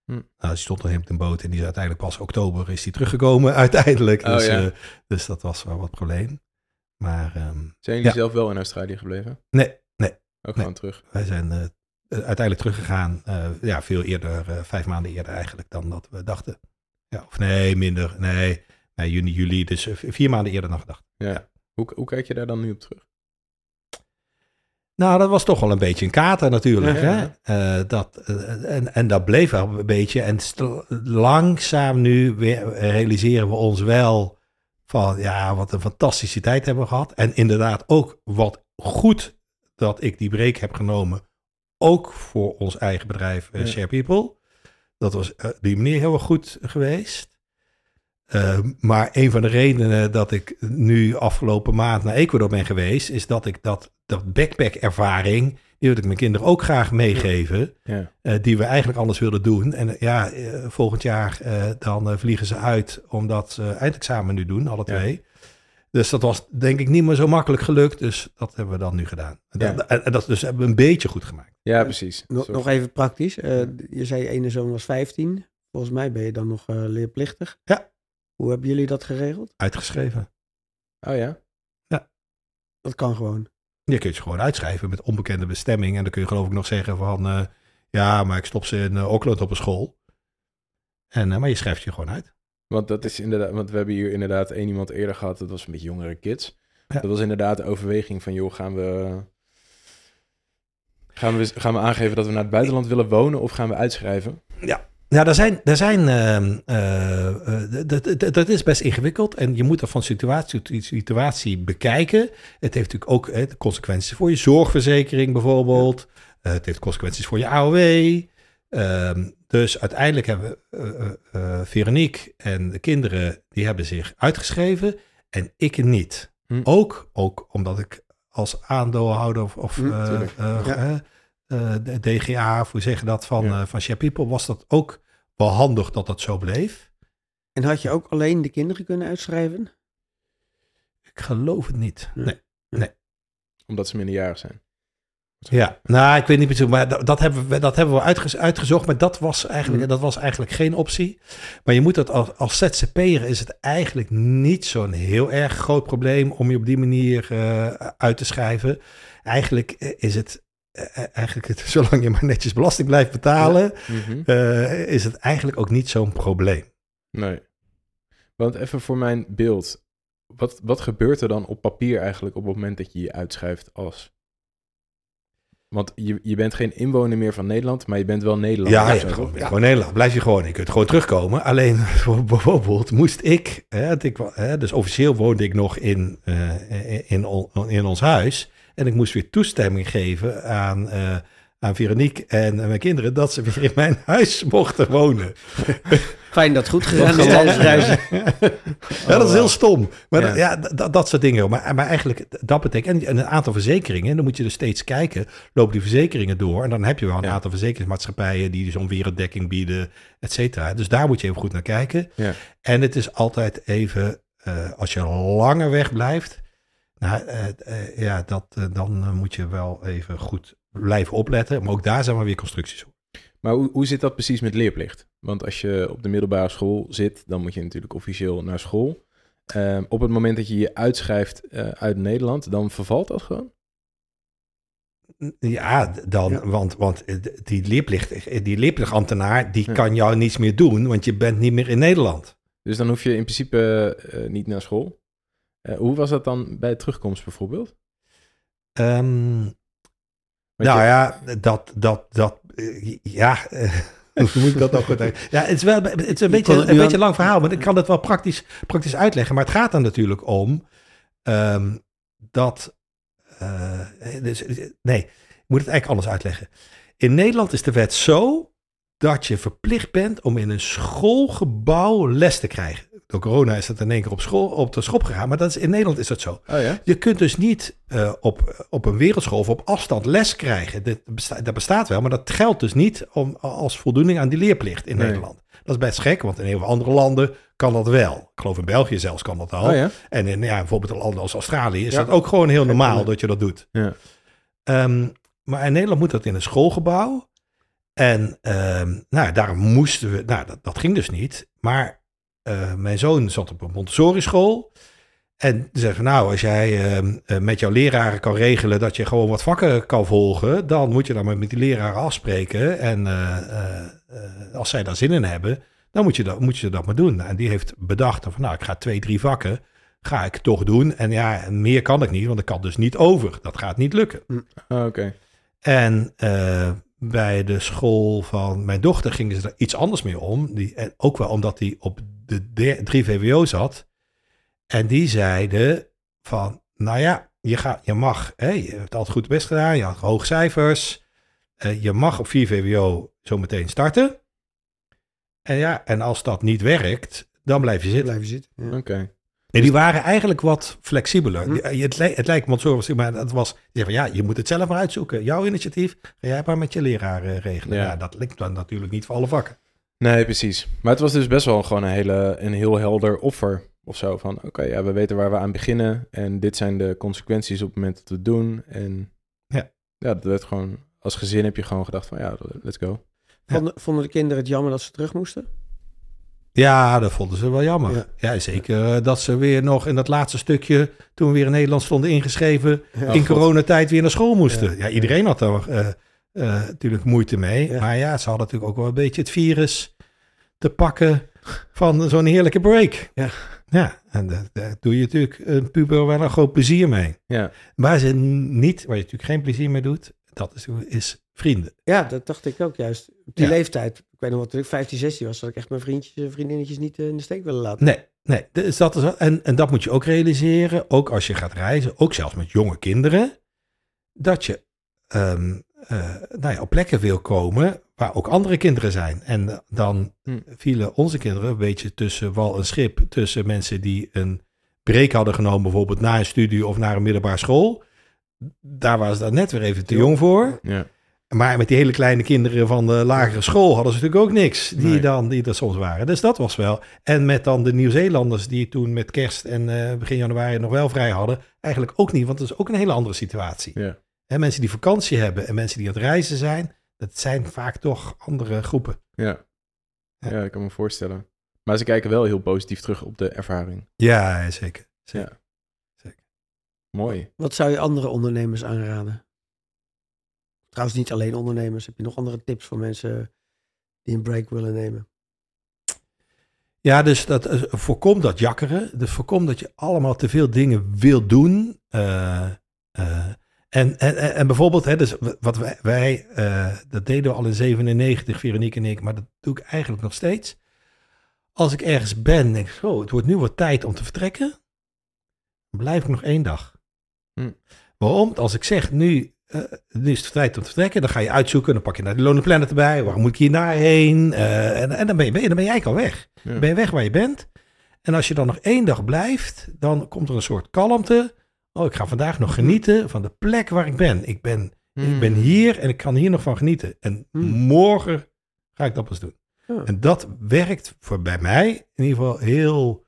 Hm. Nou, die stond nog helemaal op de boot en die is uiteindelijk pas oktober is die teruggekomen uiteindelijk. Oh, dus, ja. dus dat was wel wat probleem. Maar, um, Zijn jullie ja. zelf wel in Australië gebleven? Nee, nee. Ook nee. gewoon terug? Wij zijn uiteindelijk teruggegaan. Uh, ja, veel eerder, uh, vijf maanden eerder eigenlijk dan dat we dachten. Ja, of nee, minder. Nee, nee juni, juli. Dus vier maanden eerder dan gedacht. Ja. ja. Hoe, hoe kijk je daar dan nu op terug? Nou, dat was toch wel een beetje een kater natuurlijk. Ja, hè? Uh, dat, uh, en, en dat bleef wel een beetje. En langzaam nu weer realiseren we ons wel van ja, wat een fantastische tijd hebben we gehad. En inderdaad ook wat goed dat ik die break heb genomen. Ook voor ons eigen bedrijf uh. Share People. Dat was uh, die manier heel erg goed geweest. Uh, maar een van de redenen dat ik nu afgelopen maand naar Ecuador ben geweest, is dat ik dat, dat backpack-ervaring, die wil ik mijn kinderen ook graag meegeven, ja. uh, die we eigenlijk anders wilden doen. En uh, ja, volgend jaar dan vliegen ze uit omdat ze eindexamen nu doen, alle twee. Dus dat was denk ik niet meer zo makkelijk gelukt, dus dat hebben we dan nu gedaan. Ja. Dat, en dat dus hebben we een beetje goed gemaakt. Ja, precies. Nog, nog even praktisch. je zei ene zoon was 15. Volgens mij ben je dan nog leerplichtig. Ja. Hoe hebben jullie dat geregeld? Uitgeschreven. Oh ja? Ja. Dat kan gewoon. Je kunt je gewoon uitschrijven met onbekende bestemming. En dan kun je geloof ik nog zeggen van... Uh, ja, maar ik stop ze in uh, Auckland op een school. En, uh, maar je schrijft je gewoon uit. Want dat is inderdaad... Want we hebben hier inderdaad één iemand eerder gehad. Dat was een beetje jongere kids. Ja. Dat was inderdaad de overweging van... joh, gaan we... Gaan we, gaan we aangeven dat we naar het buitenland willen wonen... of gaan we uitschrijven? Ja, ja, er zijn, er zijn, uh, uh, dat, dat is best ingewikkeld en je moet er van situatie tot situatie bekijken. Het heeft natuurlijk ook consequenties voor je zorgverzekering bijvoorbeeld. Ja. het heeft consequenties voor je AOW. Ehm, dus uiteindelijk hebben we Veronique en de kinderen, die hebben zich uitgeschreven en ik niet. Hm. Ook, ook omdat ik als aandeelhouder of, of hm. Uh, DGA, of hoe zeg je dat, van, ja. uh, van Share People, was dat ook wel handig dat dat zo bleef. En had je ook alleen de kinderen kunnen uitschrijven? Ik geloof het niet. Nee. nee. Omdat ze minderjarig zijn. Ja, nou, ik weet niet precies, maar dat, dat, hebben we, dat hebben we uitge uitgezocht, maar dat was, eigenlijk, Hm. mm. dat was eigenlijk geen optie. Maar je moet dat als, als ZZP'er is het eigenlijk niet zo'n heel erg groot probleem om je op die manier uh, uit te schrijven. Eigenlijk is het eigenlijk, zolang je maar netjes belasting blijft betalen, ja. mm -hmm. uh, is het eigenlijk ook niet zo'n probleem. Nee. Want even voor mijn beeld, wat, wat gebeurt er dan op papier eigenlijk op het moment dat je je uitschrijft als? Want je, je bent geen inwoner meer van Nederland, maar je bent wel Nederlander. Ja, ja, gewoon, ja. gewoon Nederland. Blijf je gewoon. Je kunt gewoon terugkomen. Alleen bijvoorbeeld moest ik, hè, ik hè, dus officieel woonde ik nog in, uh, in, in ons huis. En ik moest weer toestemming geven aan, uh, aan Veronique en mijn kinderen dat ze weer in mijn huis mochten wonen. Fijn dat het goed gegaan is tijdens reizen. ja, dat is heel stom. Maar ja, dat, ja dat, dat soort dingen. Maar, maar eigenlijk, dat betekent, en een aantal verzekeringen, dan moet je dus steeds kijken, lopen die verzekeringen door. En dan heb je wel een ja. aantal verzekeringsmaatschappijen die zo'n werelddekking bieden, et cetera. Dus daar moet je even goed naar kijken. Ja. En het is altijd even, uh, als je langer weg blijft, nou, uh, uh, ja, dat, uh, dan moet je wel even goed blijven opletten. Maar ook daar zijn maar weer constructies op. Maar hoe, hoe zit dat precies met leerplicht? Want als je op de middelbare school zit, dan moet je natuurlijk officieel naar school. Ehm, op het moment dat je je uitschrijft eh, uit Nederland, dan vervalt dat gewoon? Ja, dan, Ja. want, want eh, die, leerplicht, die leerplichtambtenaar, die Ja. kan jou niets meer doen, want je bent niet meer in Nederland. Dus dan hoef je in principe eh, niet naar school. Eh, hoe was dat dan bij terugkomst bijvoorbeeld? Ehm, nou je- ja, dat, dat, dat, eh, ja, eh, hoe moet ik dat nou goed uit- Ja, het is wel, het is een Je beetje, een beetje lang verhaal, maar ik kan het wel praktisch, praktisch uitleggen. Maar het gaat er natuurlijk om ehm, dat, eh, dus, nee, ik moet het eigenlijk anders uitleggen. In Nederland is de wet zo dat je verplicht bent om in een schoolgebouw les te krijgen. Door corona is dat in één keer op, school, op de schop gegaan, maar dat is, in Nederland is dat zo. Oh ja? Je kunt dus niet eh, op, op een wereldschool of op afstand les krijgen. Dit besta dat bestaat wel, maar dat geldt dus niet om, als voldoening aan die leerplicht in Nee. Nederland. Dat is best gek, want in heel veel andere landen kan dat wel. Ik geloof in België zelfs kan dat al. Oh ja? En in ja, bijvoorbeeld landen als Australië is Ja. dat ook gewoon heel normaal dat je dat doet. Ja. Ehm, maar in Nederland moet dat in een schoolgebouw. En ehm, nou, daarom moesten we, nou, dat, dat ging dus niet. Maar eh, mijn zoon zat op een Montessori school. En zei van nou, als jij ehm, eh, met jouw leraren kan regelen dat je gewoon wat vakken kan volgen, dan moet je dan met die leraren afspreken. En eh, als zij daar zin in hebben, dan moet je dat, moet je dat maar doen. En die heeft bedacht van nou, ik ga twee, drie vakken, ga ik toch doen. En ja, meer kan ik niet, want ik kan dus niet over. Dat gaat niet lukken. Oh, Oké. En bij de school van mijn dochter gingen ze er iets anders mee om. Die, en ook wel omdat hij op de de- 3 VWO zat. En die zeiden van, nou ja, je, gaat, je mag, hè, je hebt altijd goed je best gedaan, je had hoge cijfers. Eh, je mag op 4 VWO zo meteen starten. En ja, en als dat niet werkt, dan blijf je zitten. Blijven zitten. Ja. Oké. Nee, die waren eigenlijk wat flexibeler. Hm. Het, le- het lijkt Montessori, maar het was... Die van, ja, je moet het zelf maar uitzoeken. Jouw initiatief, ga jij maar met je leraar regelen. Ja. Ja. dat lijkt dan natuurlijk niet voor alle vakken. Nee, precies. Maar het was dus best wel gewoon een, hele, een heel helder offer of zo. Van oké, ja, we weten waar we aan beginnen. En dit zijn de consequenties op het moment dat we het doen. En Ja. ja, dat werd gewoon... Als gezin heb je gewoon gedacht van ja, let's go. Ja. Vonden, vonden de kinderen het jammer dat ze terug moesten? Ja, dat vonden ze wel jammer. Ja. Ja, zeker eh, dat ze weer nog in dat laatste stukje... toen we weer in Nederland stonden ingeschreven... Ja. in God. coronatijd weer naar school moesten. Ja. Ja, iedereen had daar eh, eh, natuurlijk moeite mee. Ja. Maar ja, ze hadden natuurlijk ook wel een beetje het virus te pakken van zo'n heerlijke break. Ja. Ja, en daar, doe je natuurlijk een puber wel een groot plezier mee. Ja, Waar ze niet, waar je natuurlijk geen plezier mee doet, dat is, is vrienden. Ja, dat dacht ik ook juist. Op die Ja. leeftijd, ik weet nog wat, toen ik 15, 16 was, dat ik echt mijn vriendjes en vriendinnetjes niet eh, in de steek willen laten. Nee, nee. Dus dat is, en, en dat moet je ook realiseren, ook als je gaat reizen, ook zelfs met jonge kinderen, dat je ehm, eh, nou ja, op plekken wil komen waar ook andere kinderen zijn. En eh, dan Hm. vielen onze kinderen een beetje tussen wal en schip, tussen mensen die een break hadden genomen, bijvoorbeeld na een studie of naar een middelbare school. Daar waren ze dan net weer even te jong voor. ja. Maar met die hele kleine kinderen van de lagere school hadden ze natuurlijk ook niks. Die, Nee. dan, die er soms waren. Dus dat was wel. En met dan de Nieuw-Zeelanders die toen met kerst en eh, begin januari nog wel vrij hadden. Eigenlijk ook niet, want dat is ook een hele andere situatie. ja. Hè, mensen die vakantie hebben en mensen die aan het reizen zijn. Dat zijn vaak toch andere groepen. Ja. Ja. ja, ik kan me voorstellen. Maar ze kijken wel heel positief terug op de ervaring. Ja, zeker. Ja. Mooi. Wat zou je andere ondernemers aanraden? Trouwens, niet alleen ondernemers. Heb je nog andere tips voor mensen die een break willen nemen? Ja, dus dat eh, voorkom dat jakkeren. Dus voorkom dat je allemaal te veel dingen wil doen. Eh, eh, en, en, en bijvoorbeeld, hè, dus wat wij, wij eh, dat deden we al in 97, Veronique en ik, maar dat doe ik eigenlijk nog steeds. Als ik ergens ben, denk ik, zo, het wordt nu wat tijd om te vertrekken. Dan blijf ik nog één dag. Hm. Waarom? Als ik zeg, nu, eh, nu is het tijd om te vertrekken, dan ga je uitzoeken, dan pak je naar de Lonely Planet erbij. Waar moet ik hier naar heen? Eh, en, en dan ben, je, dan ben je eigenlijk al weg. Ja. Ben je weg waar je bent. En als je dan nog één dag blijft, dan komt er een soort kalmte. Oh, ik ga vandaag nog genieten van de plek waar ik ben. Ik ben, ik ben Hmm. hier en ik kan hier nog van genieten. En Hmm. morgen ga ik dat pas doen. Ja. En dat werkt voor bij mij in ieder geval heel...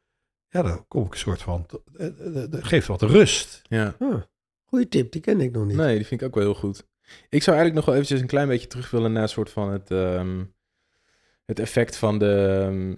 Ja, dan kom ik een soort van... eh, eh, Dat geeft wat rust. Ja. Ah, goeie tip, die ken ik nog niet. Nee, die vind ik ook wel heel goed. Ik zou eigenlijk nog wel eventjes een klein beetje terug willen naar een soort van het, ehm, het effect van de... ehm,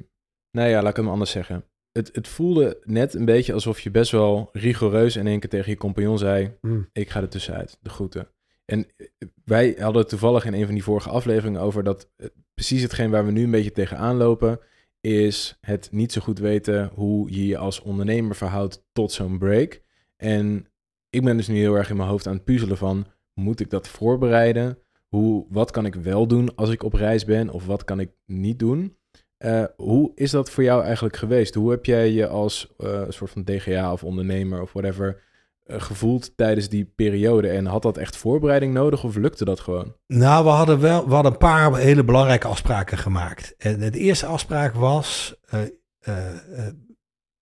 nou ja, laat ik hem anders zeggen. Het, het voelde net een beetje alsof je best wel rigoureus in één keer tegen je compagnon zei... Hmm. ik ga er tussenuit, de groeten. En eh, wij hadden toevallig in een van die vorige afleveringen over dat eh, precies hetgeen waar we nu een beetje tegenaan lopen, is het niet zo goed weten hoe je je als ondernemer verhoudt tot zo'n break. En ik ben dus nu heel erg in mijn hoofd aan het puzzelen van, moet ik dat voorbereiden? Hoe, wat kan ik wel doen als ik op reis ben of wat kan ik niet doen? Eh, hoe is dat voor jou eigenlijk geweest? Hoe heb jij je als eh, soort van DGA of ondernemer of whatever eh, gevoeld tijdens die periode? En had dat echt voorbereiding nodig of lukte dat gewoon? Nou, we hadden wel we hadden een paar hele belangrijke afspraken gemaakt. En de eerste afspraak was,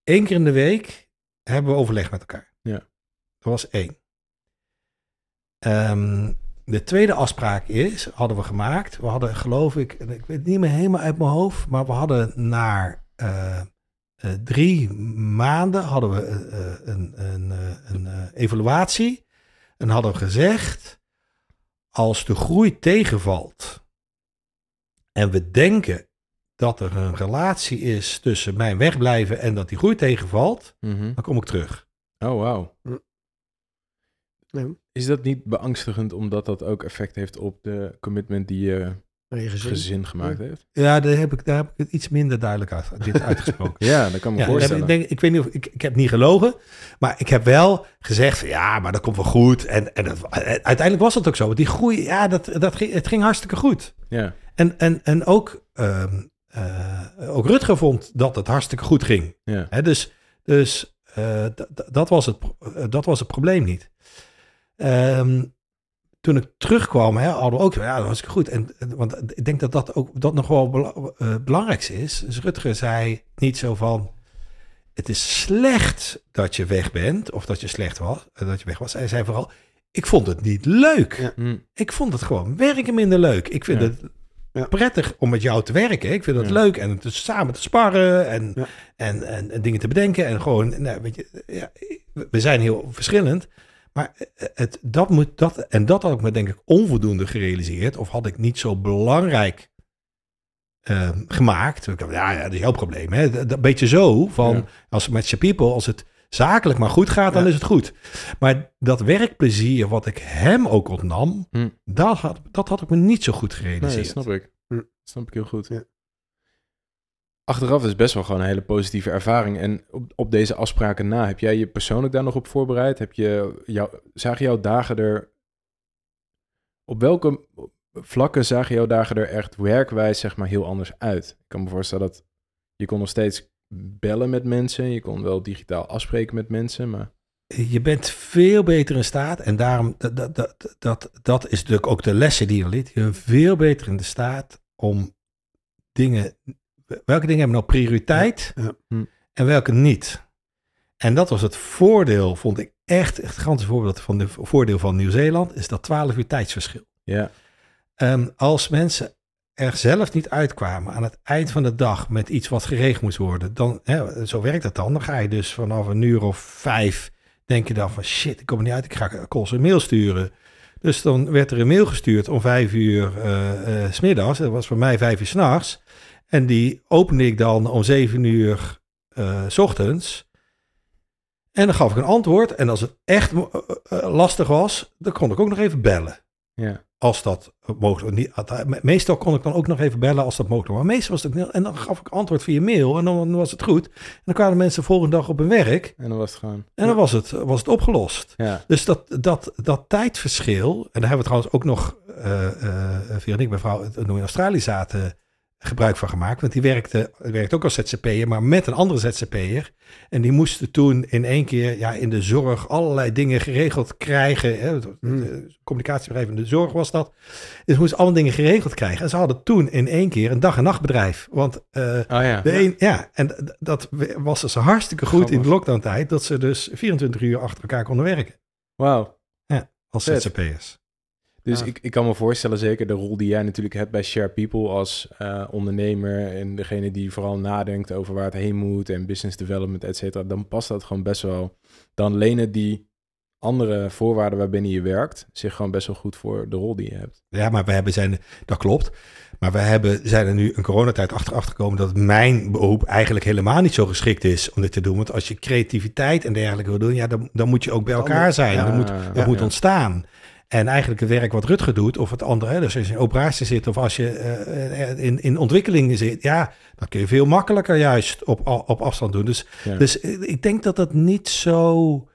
één keer in de week hebben we overleg met elkaar. Ja. Dat was één. Ehm, de tweede afspraak is, hadden we gemaakt, we hadden geloof ik, ik weet het niet meer helemaal uit mijn hoofd, maar we hadden naar eh, eh, drie maanden hadden we eh, een, een, eh, een eh, evaluatie en hadden we gezegd, als de groei tegenvalt en we denken dat er een relatie is tussen mijn wegblijven en dat die groei tegenvalt, Mhm. dan kom ik terug. Oh, wauw. Ja. Is dat niet beangstigend omdat dat ook effect heeft op de commitment die je je gezin. gezin gemaakt heeft? Ja, daar heb ik, daar heb ik het iets minder duidelijk uit, dit uitgesproken. Ja, dat kan me Ja, voorstellen. ik, denk, ik weet niet of ik, ik heb niet gelogen, maar ik heb wel gezegd van ja, maar dat komt wel goed. En, en uiteindelijk was het ook zo. Die groei, ja, dat, dat ging, het ging hartstikke goed. Ja, En, en, en ook, ehm, eh, ook Rutger vond dat het hartstikke goed ging. ja. Dus dus eh, dat, was het, eh, dat was het probleem niet. Ehm, toen ik terugkwam, hè, hadden we ook, ja, dat was goed. En, want ik denk dat dat ook dat nog wel bela- eh, belangrijkste is. Dus Rutger zei niet zo van, het is slecht dat je weg bent, of dat je slecht was, eh, dat je weg was. Hij zei vooral, ik vond het niet leuk. Ja. Hm. Ik vond het gewoon werken minder leuk. Ik vind Ja. het Ja. prettig om met jou te werken. Ik vind het Ja. leuk en te, samen te sparren en, Ja. en, en, en dingen te bedenken. En gewoon, nou, weet je, ja, we zijn heel verschillend. Maar het, dat moet, dat, en dat had ik me denk ik onvoldoende gerealiseerd. Of had ik niet zo belangrijk eh, gemaakt. Ja, ja, dat is jouw probleem. Hè? Dat, dat beetje zo van, Ja. als met je people, als het zakelijk maar goed gaat, dan Ja. is het goed. Maar dat werkplezier wat ik hem ook ontnam, Hm. dat, had, dat had ik me niet zo goed Nee, gerealiseerd. dat snap ik. Hm. Snap ik heel goed. Ja. Achteraf is best wel gewoon een hele positieve ervaring. En op, op deze afspraken na, heb jij je persoonlijk daar nog op voorbereid? Heb je jou, zagen jouw dagen er... Op welke vlakken zagen jouw dagen er echt werkwijs zeg maar heel anders uit? Ik kan me voorstellen dat je kon nog steeds bellen met mensen. Je kon wel digitaal afspreken met mensen, maar... Je bent veel beter in staat, en daarom, dat, dat, dat, dat, is natuurlijk ook de lessen die je leert. Je bent veel beter in de staat om dingen, welke dingen hebben nou prioriteit Ja. Hm. en welke niet. En dat was het voordeel, vond ik echt, echt een gigantisch voorbeeld van de voordeel van Nieuw-Zeeland, is dat 12 uur tijdsverschil. Ja, Ehm, als mensen er zelf niet uitkwamen aan het eind van de dag met iets wat geregeld moest worden, dan, hè, zo werkt dat dan. Dan ga je dus vanaf een uur of vijf, denk je dan van shit, ik kom er niet uit, ik ga Kols een mail sturen. Dus dan werd er een mail gestuurd om vijf uur eh eh, 's smiddags, dat was voor mij vijf uur s'nachts. En die opende ik dan om zeven uur eh, s ochtends. En dan gaf ik een antwoord. En als het echt eh, eh, lastig was, dan kon ik ook nog even bellen ja. als dat mogelijk niet. Meestal kon ik dan ook nog even bellen als dat mogelijk was. Maar meestal was het niet. En dan gaf ik antwoord via mail en dan was het goed. En dan kwamen mensen de volgende dag op hun werk En dan was het gewoon... en dan was het, was het opgelost. Ja, Dus dat, dat, dat tijdverschil, en daar hebben we trouwens ook nog, eh via en ik, mevrouw, toen we in Australië zaten, gebruik van gemaakt. Want die werkte, werkte ook als ZZP'er, maar met een andere ZZP'er. En die moesten toen in één keer ja, in de zorg allerlei dingen geregeld krijgen. Hè, Hmm. communicatiebedrijf in de zorg was dat. Dus moesten allemaal dingen geregeld krijgen. En ze hadden toen in één keer een dag- en nachtbedrijf. Want eh, oh ja. de een, ja, en dat was dus hartstikke goed in de lockdown-tijd. Dat ze dus 24 uur achter elkaar konden werken Wauw. als. ZZP'ers. Dus Ja. ik, ik kan me voorstellen, zeker de rol die jij natuurlijk hebt bij Share People als eh, ondernemer en degene die vooral nadenkt over waar het heen moet en business development, et cetera, dan past dat gewoon best wel. Dan lenen die andere voorwaarden waarbinnen je werkt zich gewoon best wel goed voor de rol die je hebt. Ja, maar we hebben zijn, dat klopt. Maar we hebben, zijn er nu een coronatijd achter gekomen dat mijn beroep eigenlijk helemaal niet zo geschikt is om dit te doen. Want als je creativiteit en dergelijke wil doen, ja, dan, dan moet je ook bij elkaar zijn. Ja, dat moet, ja, moet ja. ontstaan. En eigenlijk het werk wat Rutger doet, of het andere, hè, dus als je in operatie zit of als je eh, in, in ontwikkeling zit, ja, dan kun je veel makkelijker juist op, op afstand doen. Dus, Ja. dus eh, ik denk dat dat niet zo.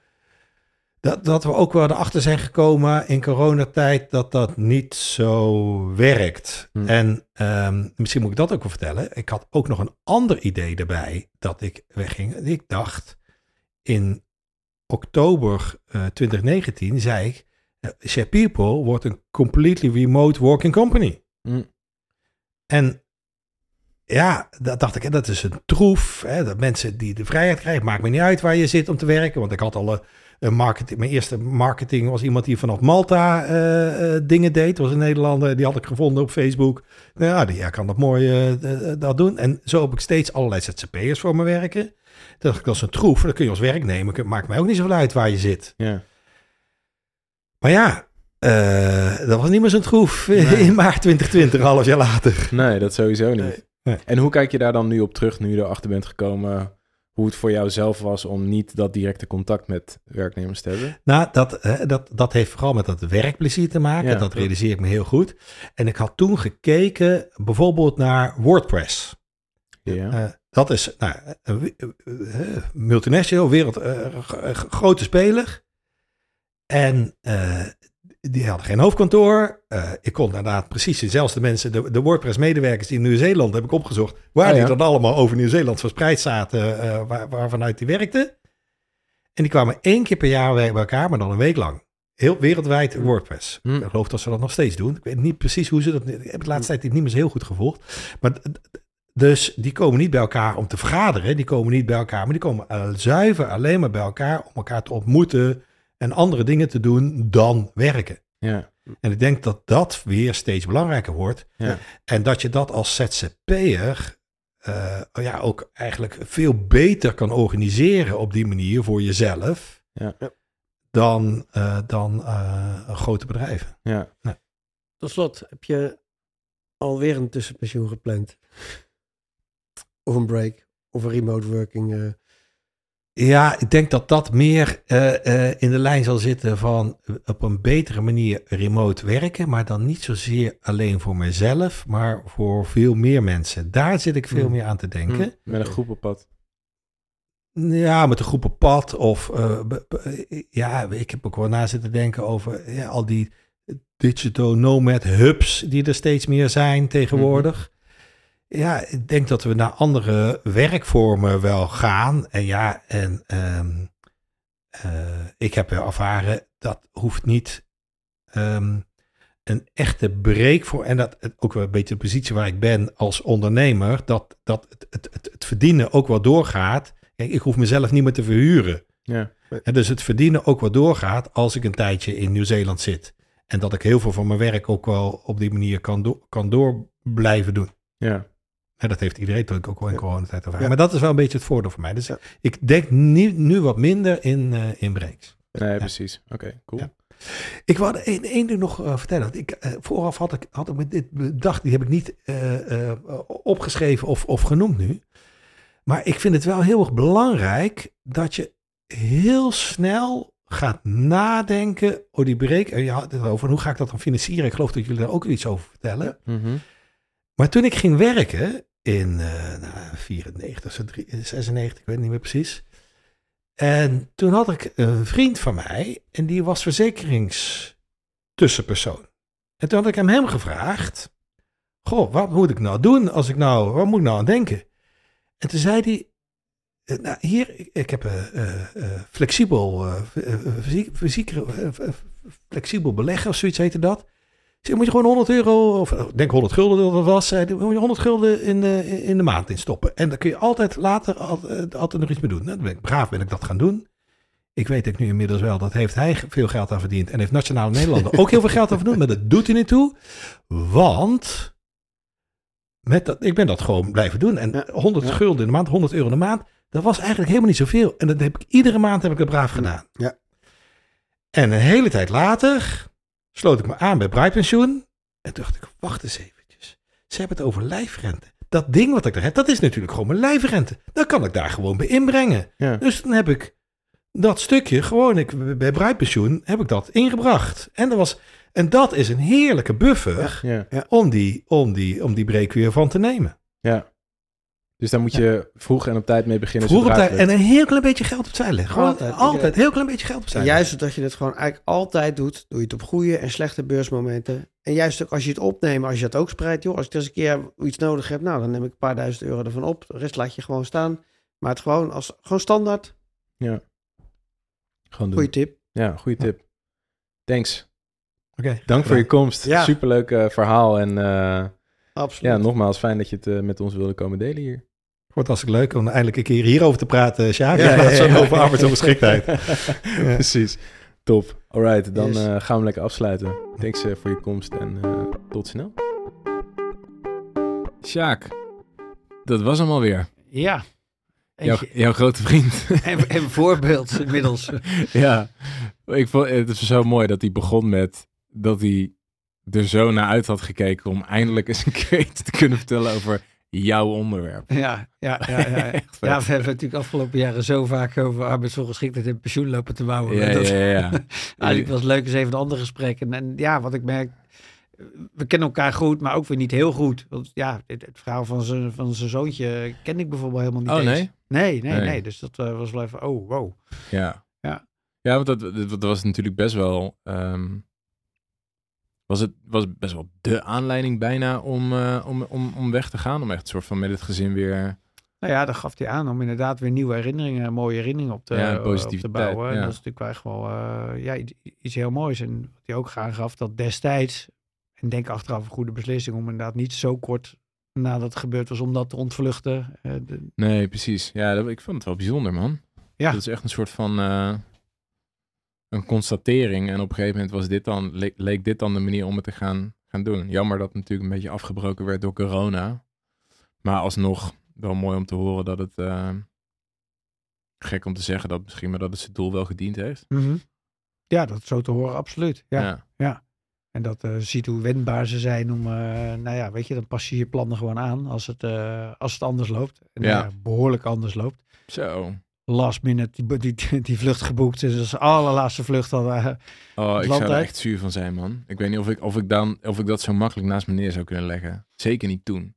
Dat, dat we ook wel erachter zijn gekomen in coronatijd dat dat niet zo werkt. Hm. En ehm, misschien moet ik dat ook wel vertellen. Ik had ook nog een ander idee erbij dat ik wegging. Ik dacht in oktober eh, 2019 zei ik, eh, Share People wordt een completely remote working company. Hm. En ja, dat dacht ik, dat is een troef. Hè, dat mensen die de vrijheid krijgen, maakt me niet uit waar je zit om te werken. Want ik had al een, een marketing, mijn eerste marketing was iemand die vanaf Malta eh, eh, dingen deed. Dat was een Nederlander, die had ik gevonden op Facebook. Nou ja, die ja, kan dat mooi eh, eh, dat doen. En zo heb ik steeds allerlei ZZP'ers voor me werken. Toen dacht ik, dat is een troef. Dan kun je als werknemer, maakt mij ook niet zoveel uit waar je zit. Ja. Maar ja, eh, dat was niet meer zo'n troef Nee. in maart 2020, een half jaar later. Nee, dat sowieso niet. Nee. Nee. En hoe kijk je daar dan nu op terug, nu je erachter bent gekomen, hoe het voor jou zelf was om niet dat directe contact met werknemers te hebben? Nou, dat, eh, dat, dat heeft vooral met dat werkplezier te maken. Ja. dat realiseer ik me heel goed. En ik had toen gekeken bijvoorbeeld naar WordPress. Ja. Eh, dat is nou, multinational, wereld, grote speler. En eh, die hadden geen hoofdkantoor. Eh, ik kon inderdaad precies dezelfde mensen, de, de WordPress-medewerkers in Nieuw-Zeeland, heb ik opgezocht, waar Oh, ja. die dan allemaal over Nieuw-Zeeland verspreid zaten, eh, waar, waarvanuit die werkten. En die kwamen één keer per jaar bij elkaar, maar dan een week lang. Heel wereldwijd WordPress. Hm. Ik geloof dat ze dat nog steeds doen. Ik weet niet precies hoe ze dat... Ik heb de laatste tijd niet meer zo heel goed gevolgd. Maar dus die komen niet bij elkaar om te vergaderen. Die komen niet bij elkaar, maar die komen zuiver alleen maar bij elkaar om elkaar te ontmoeten en andere dingen te doen dan werken. ja. En ik denk dat dat weer steeds belangrijker wordt. Ja. En dat je dat als ZZP'er eh, ja, ook eigenlijk veel beter kan organiseren op die manier voor jezelf Ja. Dan, eh, dan eh, een grote bedrijven. ja. Tot slot, heb je alweer een tussenpensioen gepland? Of een break? Of een remote working? Eh, Ja, ik denk dat dat meer eh, eh, in de lijn zal zitten van op een betere manier remote werken, maar dan niet zozeer alleen voor mezelf, maar voor veel meer mensen. Daar zit ik veel Mm. meer aan te denken. Met een groep op pad. Ja, met een groep op pad of eh, ja, ik heb ook wel na zitten denken over ja, al die digital nomad hubs die er steeds meer zijn tegenwoordig. Ja, ik denk dat we naar andere werkvormen wel gaan. En ja, en ehm, eh, ik heb wel ervaren dat hoeft niet ehm, een echte break voor. En dat ook wel een beetje de positie waar ik ben als ondernemer, dat, dat het, het, het, het verdienen ook wel doorgaat. Kijk, ik hoef mezelf niet meer te verhuren. Ja. En dus het verdienen ook wel doorgaat als ik een tijdje in Nieuw-Zeeland zit. En dat ik heel veel van mijn werk ook wel op die manier kan, do- kan door blijven doen. Ja. En dat heeft iedereen natuurlijk ook wel in coronatijd ervaren. Ja. Maar dat is wel een beetje het voordeel voor mij. Dus Ja. ik denk nu, nu wat minder in, eh, in breaks. Nee, precies. Oké, cool. Ik wou één, één ding nog eh, vertellen. Ik, eh, vooraf had ik, had ik me dit bedacht, die heb ik niet opgeschreven of, of genoemd nu. Maar ik vind het wel heel erg belangrijk dat je heel snel gaat nadenken. Oh, die break. En je had het over hoe ga ik dat dan financieren? Ik geloof dat jullie daar ook iets over vertellen. Mhm. Maar toen ik ging werken in nou, 94, zo drie- 96, ik weet niet meer precies. En toen had ik een vriend van mij en die was verzekeringstussenpersoon. En toen had ik hem hem gevraagd, goh, wat moet ik nou doen als ik nou, wat moet ik nou aan denken? En toen zei hij, eh, nou hier, ik, heb eh, eh, eh, flexibel, eh, fysiek, fysiek, flexibel beleggen of zoiets heette dat. Zei, moet je gewoon 100 euro, of eh, denk 100 gulden dat het was, zei hij, moet je 100 gulden in de, in de maand instoppen. En dan kun je altijd later altijd, altijd nog iets mee doen. Nou, dan ben ik braaf ben ik dat gaan doen. Ik weet ik nu inmiddels wel, dat heeft hij veel geld aan verdiend. En heeft Nationale Nederlanden ook heel veel geld aan verdiend. Maar dat doet hij niet toe. Want met dat, ik ben dat gewoon blijven doen. En Ja. 100 Ja. gulden in de maand, 100 euro in de maand. Dat was eigenlijk helemaal niet zoveel. En dat heb ik iedere maand heb ik het braaf gedaan. Ja. En een hele tijd later sloot ik me aan bij Braaipensioen. En toen dacht ik, wacht eens eventjes. Ze hebben het over lijfrente. Dat ding wat ik daar heb, dat is natuurlijk gewoon mijn lijfrente. Dan kan ik daar gewoon bij inbrengen. Ja. Dus dan heb ik dat stukje gewoon, ik, bij Braaipensioen heb ik dat ingebracht. En dat, was, en dat is een heerlijke buffer Ja. om, die, om, die, om die break weer van te nemen. ja. Dus daar moet je vroeg en op tijd mee beginnen. Vroeg op tijd en een heel klein beetje geld opzij leggen. Gewoon Altijd. altijd, heel klein beetje geld opzij juist omdat je het gewoon eigenlijk altijd doet, doe je het op goede en slechte beursmomenten. En juist ook als je het opneemt, als je het ook spreidt, joh, als ik eens een keer iets nodig heb, nou, dan neem ik een paar duizend euro ervan op. De rest laat je gewoon staan. Maar het gewoon als gewoon standaard. Gewoon doen. Goeie tip. Ja, goede tip. Thanks. Oké, Dank voor je komst. Ja. Superleuk eh, verhaal. En eh, Absoluut. ja, nogmaals fijn dat je het eh, met ons wilde komen delen hier. Wordt hartstikke leuk om eindelijk een keer hierover te praten, Sjaak. Ja, over arbeidsongeschiktheid. Ja. Precies. Top. Alright, dan Yes. eh, gaan we lekker afsluiten. Thanks eh, voor je komst en eh, tot snel. Sjaak, dat was hem alweer. Ja. Jouw, Eentje- jouw grote vriend. en, en voorbeeld inmiddels. ja, ik vond het is zo mooi dat hij begon met dat hij er zo naar uit had gekeken om eindelijk eens een keer iets te kunnen vertellen over jouw onderwerp. Ja, ja, ja, ja. Ja, we hebben natuurlijk afgelopen jaren zo vaak over arbeidsongeschiktheid en pensioen lopen te bouwen. Ja, dat, ja, ja. Eigenlijk was het leuk eens even een andere gesprekken. En, en ja, wat ik merk, we kennen elkaar goed, maar ook weer niet heel goed. Want ja, het, het verhaal van zijn, van zijn zoontje ken ik bijvoorbeeld helemaal niet Oh eens. nee? Nee, nee, Nee. nee. Dus dat eh, was wel even, oh, wow. Ja. Ja. Ja, want dat, dat, dat was natuurlijk best wel. ehm, was het was best wel de aanleiding bijna om, eh, om, om, om weg te gaan? Om echt een soort van met het gezin weer. Nou ja, dat gaf hij aan om inderdaad weer nieuwe herinneringen, mooie herinneringen op te, Ja, op te bouwen. En ja. dat is natuurlijk wel echt wel eh, ja, iets, heel moois. En wat hij ook aangaf, dat destijds, en denk achteraf een goede beslissing om inderdaad niet zo kort nadat het gebeurd was om dat te ontvluchten. Eh, de- Nee, precies. Ja, dat, ik vond het wel bijzonder, man. Ja. Dat is echt een soort van. Een constatering. En op een gegeven moment was dit dan, le- leek dit dan de manier om het te gaan, gaan doen. Jammer dat het natuurlijk een beetje afgebroken werd door corona. Maar alsnog wel mooi om te horen dat het. eh, gek om te zeggen dat misschien, maar dat het zijn doel wel gediend heeft. Ja, dat zo te horen, absoluut. Ja. ja. En dat eh, ziet hoe wendbaar ze zijn om, eh, nou ja, weet je, dan pas je je plannen gewoon aan als het, als het anders loopt. En ja. behoorlijk anders loopt. Zo. Last minute die, die, die vlucht geboekt. Dus als allerlaatste vlucht al. eh, Oh, ik zou er echt zuur van zijn, man. Ik weet niet of ik, of ik, dan, of ik dat zo makkelijk naast me neer zou kunnen leggen. Zeker niet toen.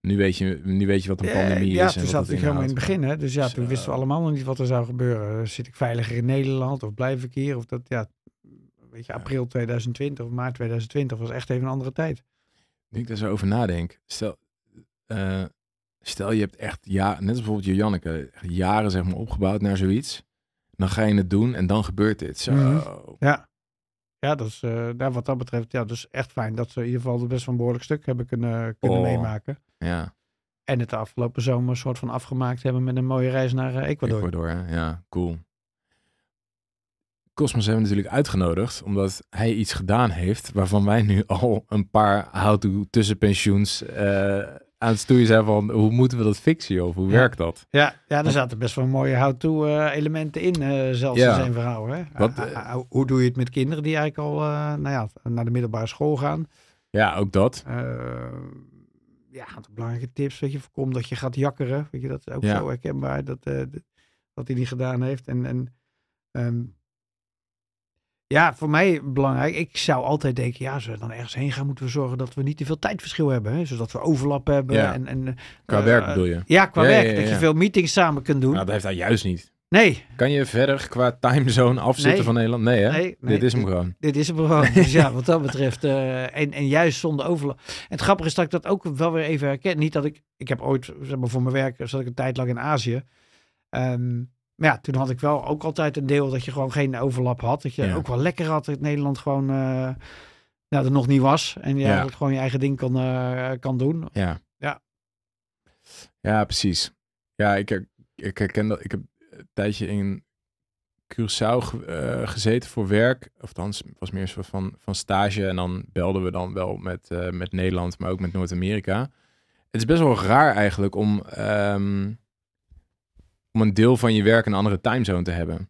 Nu weet je, nu weet je wat een eh, pandemie ja, is. toen en zat ik helemaal in het begin. Hè? Dus ja, toen wisten we allemaal nog niet wat er zou gebeuren. Zit ik veiliger in Nederland of blijf ik hier? Of dat, ja, weet je, Ja. april 2020 of maart 2020 was echt even een andere tijd. Nu ik daar zo over nadenk. Stel, eh, stel je hebt echt, ja, net als bijvoorbeeld Janneke, jaren zeg maar opgebouwd naar zoiets. Dan ga je het doen en dan gebeurt dit. Zo. Mhm. Ja. Ja, dat is, nou, wat dat betreft, ja, dus echt fijn dat ze in ieder geval best wel een behoorlijk stuk hebben kunnen, kunnen Oh. meemaken. Ja, En het de afgelopen zomer een soort van afgemaakt hebben met een mooie reis naar eh, Ecuador. Ecuador. hè? Ja, cool. Cosmos hebben we natuurlijk uitgenodigd, omdat hij iets gedaan heeft waarvan wij nu al een paar how-to tussenpensioens eh aan het stoeien zijn van hoe moeten we dat fixen? Of hoe werkt dat? Ja, ja, er zaten best wel mooie how-to eh, elementen in, eh, zelfs Ja. in zijn verhaal. Hè? Wat, eh, hoe doe je het met kinderen die eigenlijk al nou ja, naar de middelbare school gaan? Ja, ook dat. Ja, belangrijke tips. Weet je, voorkom dat je gaat jakkeren. Weet je, dat is ook Ja. zo herkenbaar dat, dat hij die gedaan heeft. En, en ehm, ja, voor mij belangrijk. Ik zou altijd denken, ja, als we dan ergens heen gaan, moeten we zorgen dat we niet te veel tijdverschil hebben. Hè? Zodat we overlap hebben. Ja. En, en, Qua eh, werk bedoel je? Ja, qua Ja, werk. ja, Dat je veel meetings samen kunt doen. Nou, dat heeft hij juist niet. Nee, Kan je verder qua timezone afzitten Nee. van Nederland? Nee, hè? nee, nee. Dit is hem gewoon. Dit is hem gewoon. Dus ja, wat dat betreft. eh, en, en juist zonder overlap. En het grappige is dat ik dat ook wel weer even herken. Niet dat ik. Ik heb ooit, zeg maar, voor mijn werk zat ik een tijd lang in Azië. Ehm, maar ja, toen had ik wel ook altijd een deel dat je gewoon geen overlap had. Dat je Ja. ook wel lekker had dat Nederland gewoon. eh nou, er nog niet was. En je Ja. gewoon je eigen ding kan, eh, kan doen. Ja. Ja. Ja, precies. Ja, ik, ik herken dat. Ik heb een tijdje in Curaçao ge- eh, gezeten voor werk. Of althans, het was meer een soort van, van stage. En dan belden we dan wel met, met Nederland, maar ook met Noord-Amerika. Het is best wel raar eigenlijk om, ehm, om een deel van je werk een andere timezone te hebben.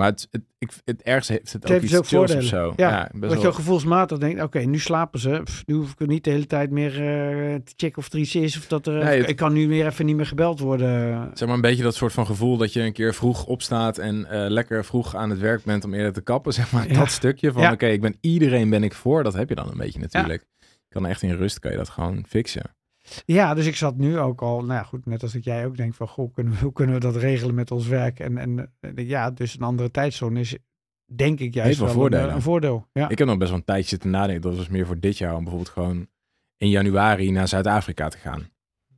Maar het, het, ik, het ergste heeft het, Het ook iets dus ook chills of zo. Ja, best Dat je wel- ook gevoelsmatig denkt, oké, nu slapen ze. Pff, nu hoef ik niet de hele tijd meer eh, te checken of er iets is. Of dat er, Nee, het- ik kan nu meer even niet meer gebeld worden. Zeg maar een beetje dat soort van gevoel dat je een keer vroeg opstaat en eh, lekker vroeg aan het werk bent om eerder te kappen. Zeg maar Ja. dat stukje van Ja. oké, ik ben iedereen ben ik voor. Dat heb je dan een beetje natuurlijk. Je kan echt in rust, kan je dat gewoon fixen. Ja, dus ik zat nu ook al, nou ja, goed, net als dat jij ook denkt van, goh, kunnen we, hoe kunnen we dat regelen met ons werk? En, en eh, ja, dus een andere tijdzone is, denk ik, juist wel voordelen. Een, een voordeel. Ja. Ik heb nog best wel een tijdje zitten nadenken. Dat was meer voor dit jaar om bijvoorbeeld gewoon in januari naar Zuid-Afrika te gaan.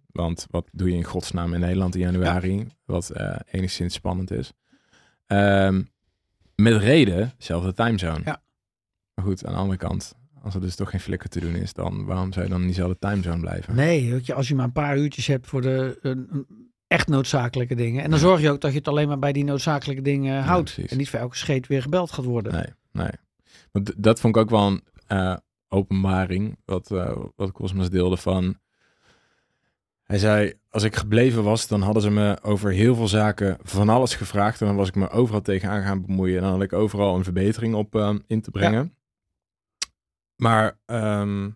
Want wat doe je in godsnaam in Nederland in januari? Wat eh, enigszins spannend is. Ehm, met reden, zelfde timezone. Ja. Maar goed, aan de andere kant, als er dus toch geen flikker te doen is, dan waarom zou je dan in diezelfde timezone blijven? Nee, weet je, als je maar een paar uurtjes hebt voor de echt noodzakelijke dingen. En dan zorg je ook dat je het alleen maar bij die noodzakelijke dingen houdt. en niet voor elke scheet weer gebeld gaat worden. Nee, nee. Want dat vond ik ook wel een eh, openbaring, wat, eh wat Cosmos deelde van... Hij zei, als ik gebleven was, dan hadden ze me over heel veel zaken van alles gevraagd. En dan was ik me overal tegenaan gaan bemoeien. En dan had ik overal een verbetering op eh, in te brengen. Maar ehm,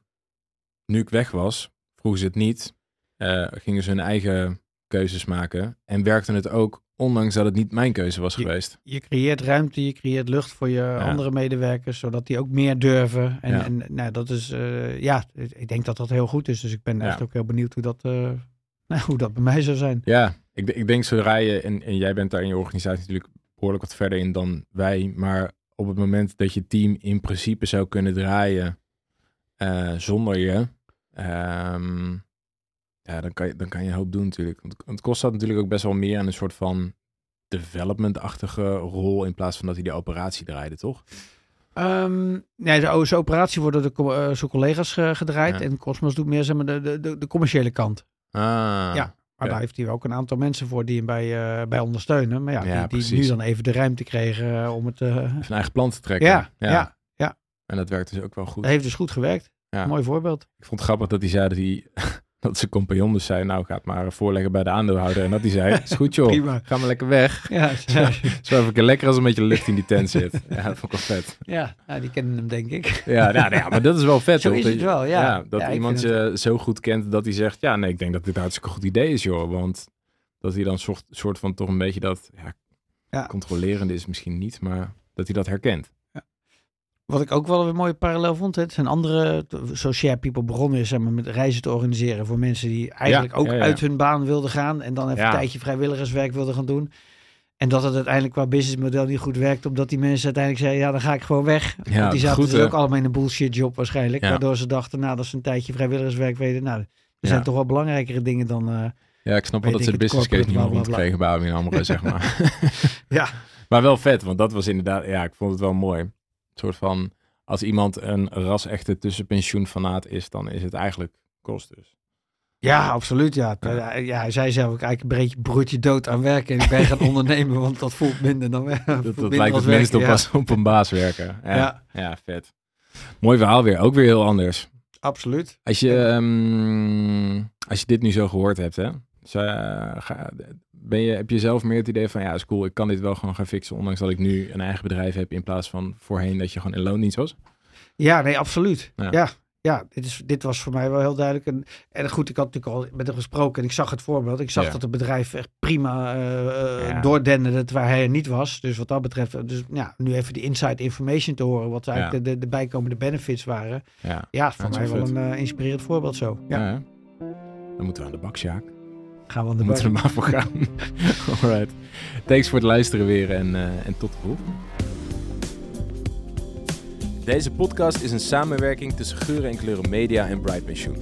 nu ik weg was, vroegen ze het niet. eh, gingen ze hun eigen keuzes maken. En werkte het ook, ondanks dat het niet mijn keuze was Je- geweest. Je creëert ruimte, je creëert lucht voor je andere medewerkers, zodat die ook meer durven. En, Ja. en nou, dat is, eh, ja, ik denk dat dat heel goed is. Dus ik ben Ja. echt ook heel benieuwd hoe dat, eh, nou, hoe dat bij mij zou zijn. Ja, ik, ik denk zodra je, en, en jij bent daar in je organisatie natuurlijk behoorlijk wat verder in dan wij, maar op het moment dat je team in principe zou kunnen draaien eh, zonder je, ehm, ja, dan kan je, dan kan je een hoop doen natuurlijk. Want het kost dat natuurlijk ook best wel meer aan een soort van development-achtige rol in plaats van dat hij de operatie draaide, toch? Ehm nee, de, operatie wordt door de zijn collega's eh, gedraaid. Ja. En Cosmos doet meer zeg maar, de, de, de, de commerciële kant. Ah, Ja. Maar Ja. daar heeft hij ook een aantal mensen voor die hem bij, eh, bij ondersteunen. Maar ja, Ja, die, nu dan even de ruimte kregen eh, om het... eh, Even een eigen plan te trekken. ja, ja, ja, En dat werkt dus ook wel goed. dat heeft dus goed gewerkt. Mooi voorbeeld. Ik vond het grappig dat hij zei dat hij dat zijn compagnon dus zei, nou gaat maar voorleggen bij de aandeelhouder. En dat hij zei, is goed joh, Prima. ga maar lekker weg. Ja, Ja. Zo even lekker als een beetje lucht in die tent zit. Ja, dat vond ik wel vet. ja nou, die kennen hem denk ik. Ja, nou, nou ja, maar dat is wel vet. Zo hoor. is Dat het je- wel, ja. dat Ja, iemand je zo goed kent dat hij zegt, ja nee, ik denk dat dit een hartstikke goed idee is joh. Want dat hij dan soort, soort van toch een beetje dat, ja, Ja. controlerende is misschien niet, maar dat hij dat herkent. Wat ik ook wel een mooie parallel vond, hè, het zijn andere, Share People begonnen is zeg maar, met reizen te organiseren voor mensen die eigenlijk ook ja, ja. uit hun baan wilden gaan en dan even een tijdje vrijwilligerswerk wilden gaan doen. En dat het uiteindelijk qua businessmodel niet goed werkt, omdat die mensen uiteindelijk zeiden, ja, dan ga ik gewoon weg. Want die zaten goed, dus ook allemaal in een bullshit job waarschijnlijk, waardoor ze dachten, nou, dat ze een tijdje vrijwilligerswerk weten, nou, er zijn toch wel belangrijkere dingen dan, eh, Ja, ik snap wel dat ze de business case niet meer rondkregen bij AMRO, zeg maar. ja, Maar wel vet, want dat was inderdaad, ja, ik vond het wel mooi. Soort van, als iemand een ras-echte tussenpensioenfanaat is, dan is het eigenlijk kost dus. Ja, absoluut. Ja. Ja. Ja. hij zei zelf ook eigenlijk een beetje broertje dood aan werken. En ik ben gaan ondernemen, want dat voelt minder dan werken. Dat, dat lijkt het minst op als op een baas werken. Ja, ja. Ja. vet. Mooi verhaal weer, ook weer heel anders. Absoluut. Als je, ehm, als je dit nu zo gehoord hebt, hè, je- ga, ben je, heb je zelf meer het idee van, ja, is cool, ik kan dit wel gewoon gaan fixen, ondanks dat ik nu een eigen bedrijf heb, in plaats van voorheen dat je gewoon in loondienst was? Ja, nee, absoluut. Ja. Ja, ja, dit, is, dit was voor mij wel heel duidelijk. En, en goed, ik had natuurlijk al met hem gesproken en ik zag het voorbeeld. Ik zag Ja. dat het bedrijf echt prima eh Ja. doordenderde waar hij er niet was. Dus wat dat betreft, dus ja, nu even die inside information te horen. Wat eigenlijk de, de, de bijkomende benefits waren. Ja. Ja, voor dat mij wel een eh, inspirerend voorbeeld zo. Ja? Dan moeten we aan de bak, Sjaak. Gaan we aan de moeten we er maar voor gaan. Alright. Thanks voor het luisteren weer en, eh, en tot de volgende. Deze podcast is een samenwerking tussen Geuren en Kleuren Media en Bright Pensioen.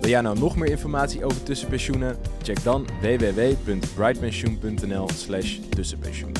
Wil jij nou nog meer informatie over tussenpensioenen? Check dan www.brightpensioen.nl slash tussenpensioen.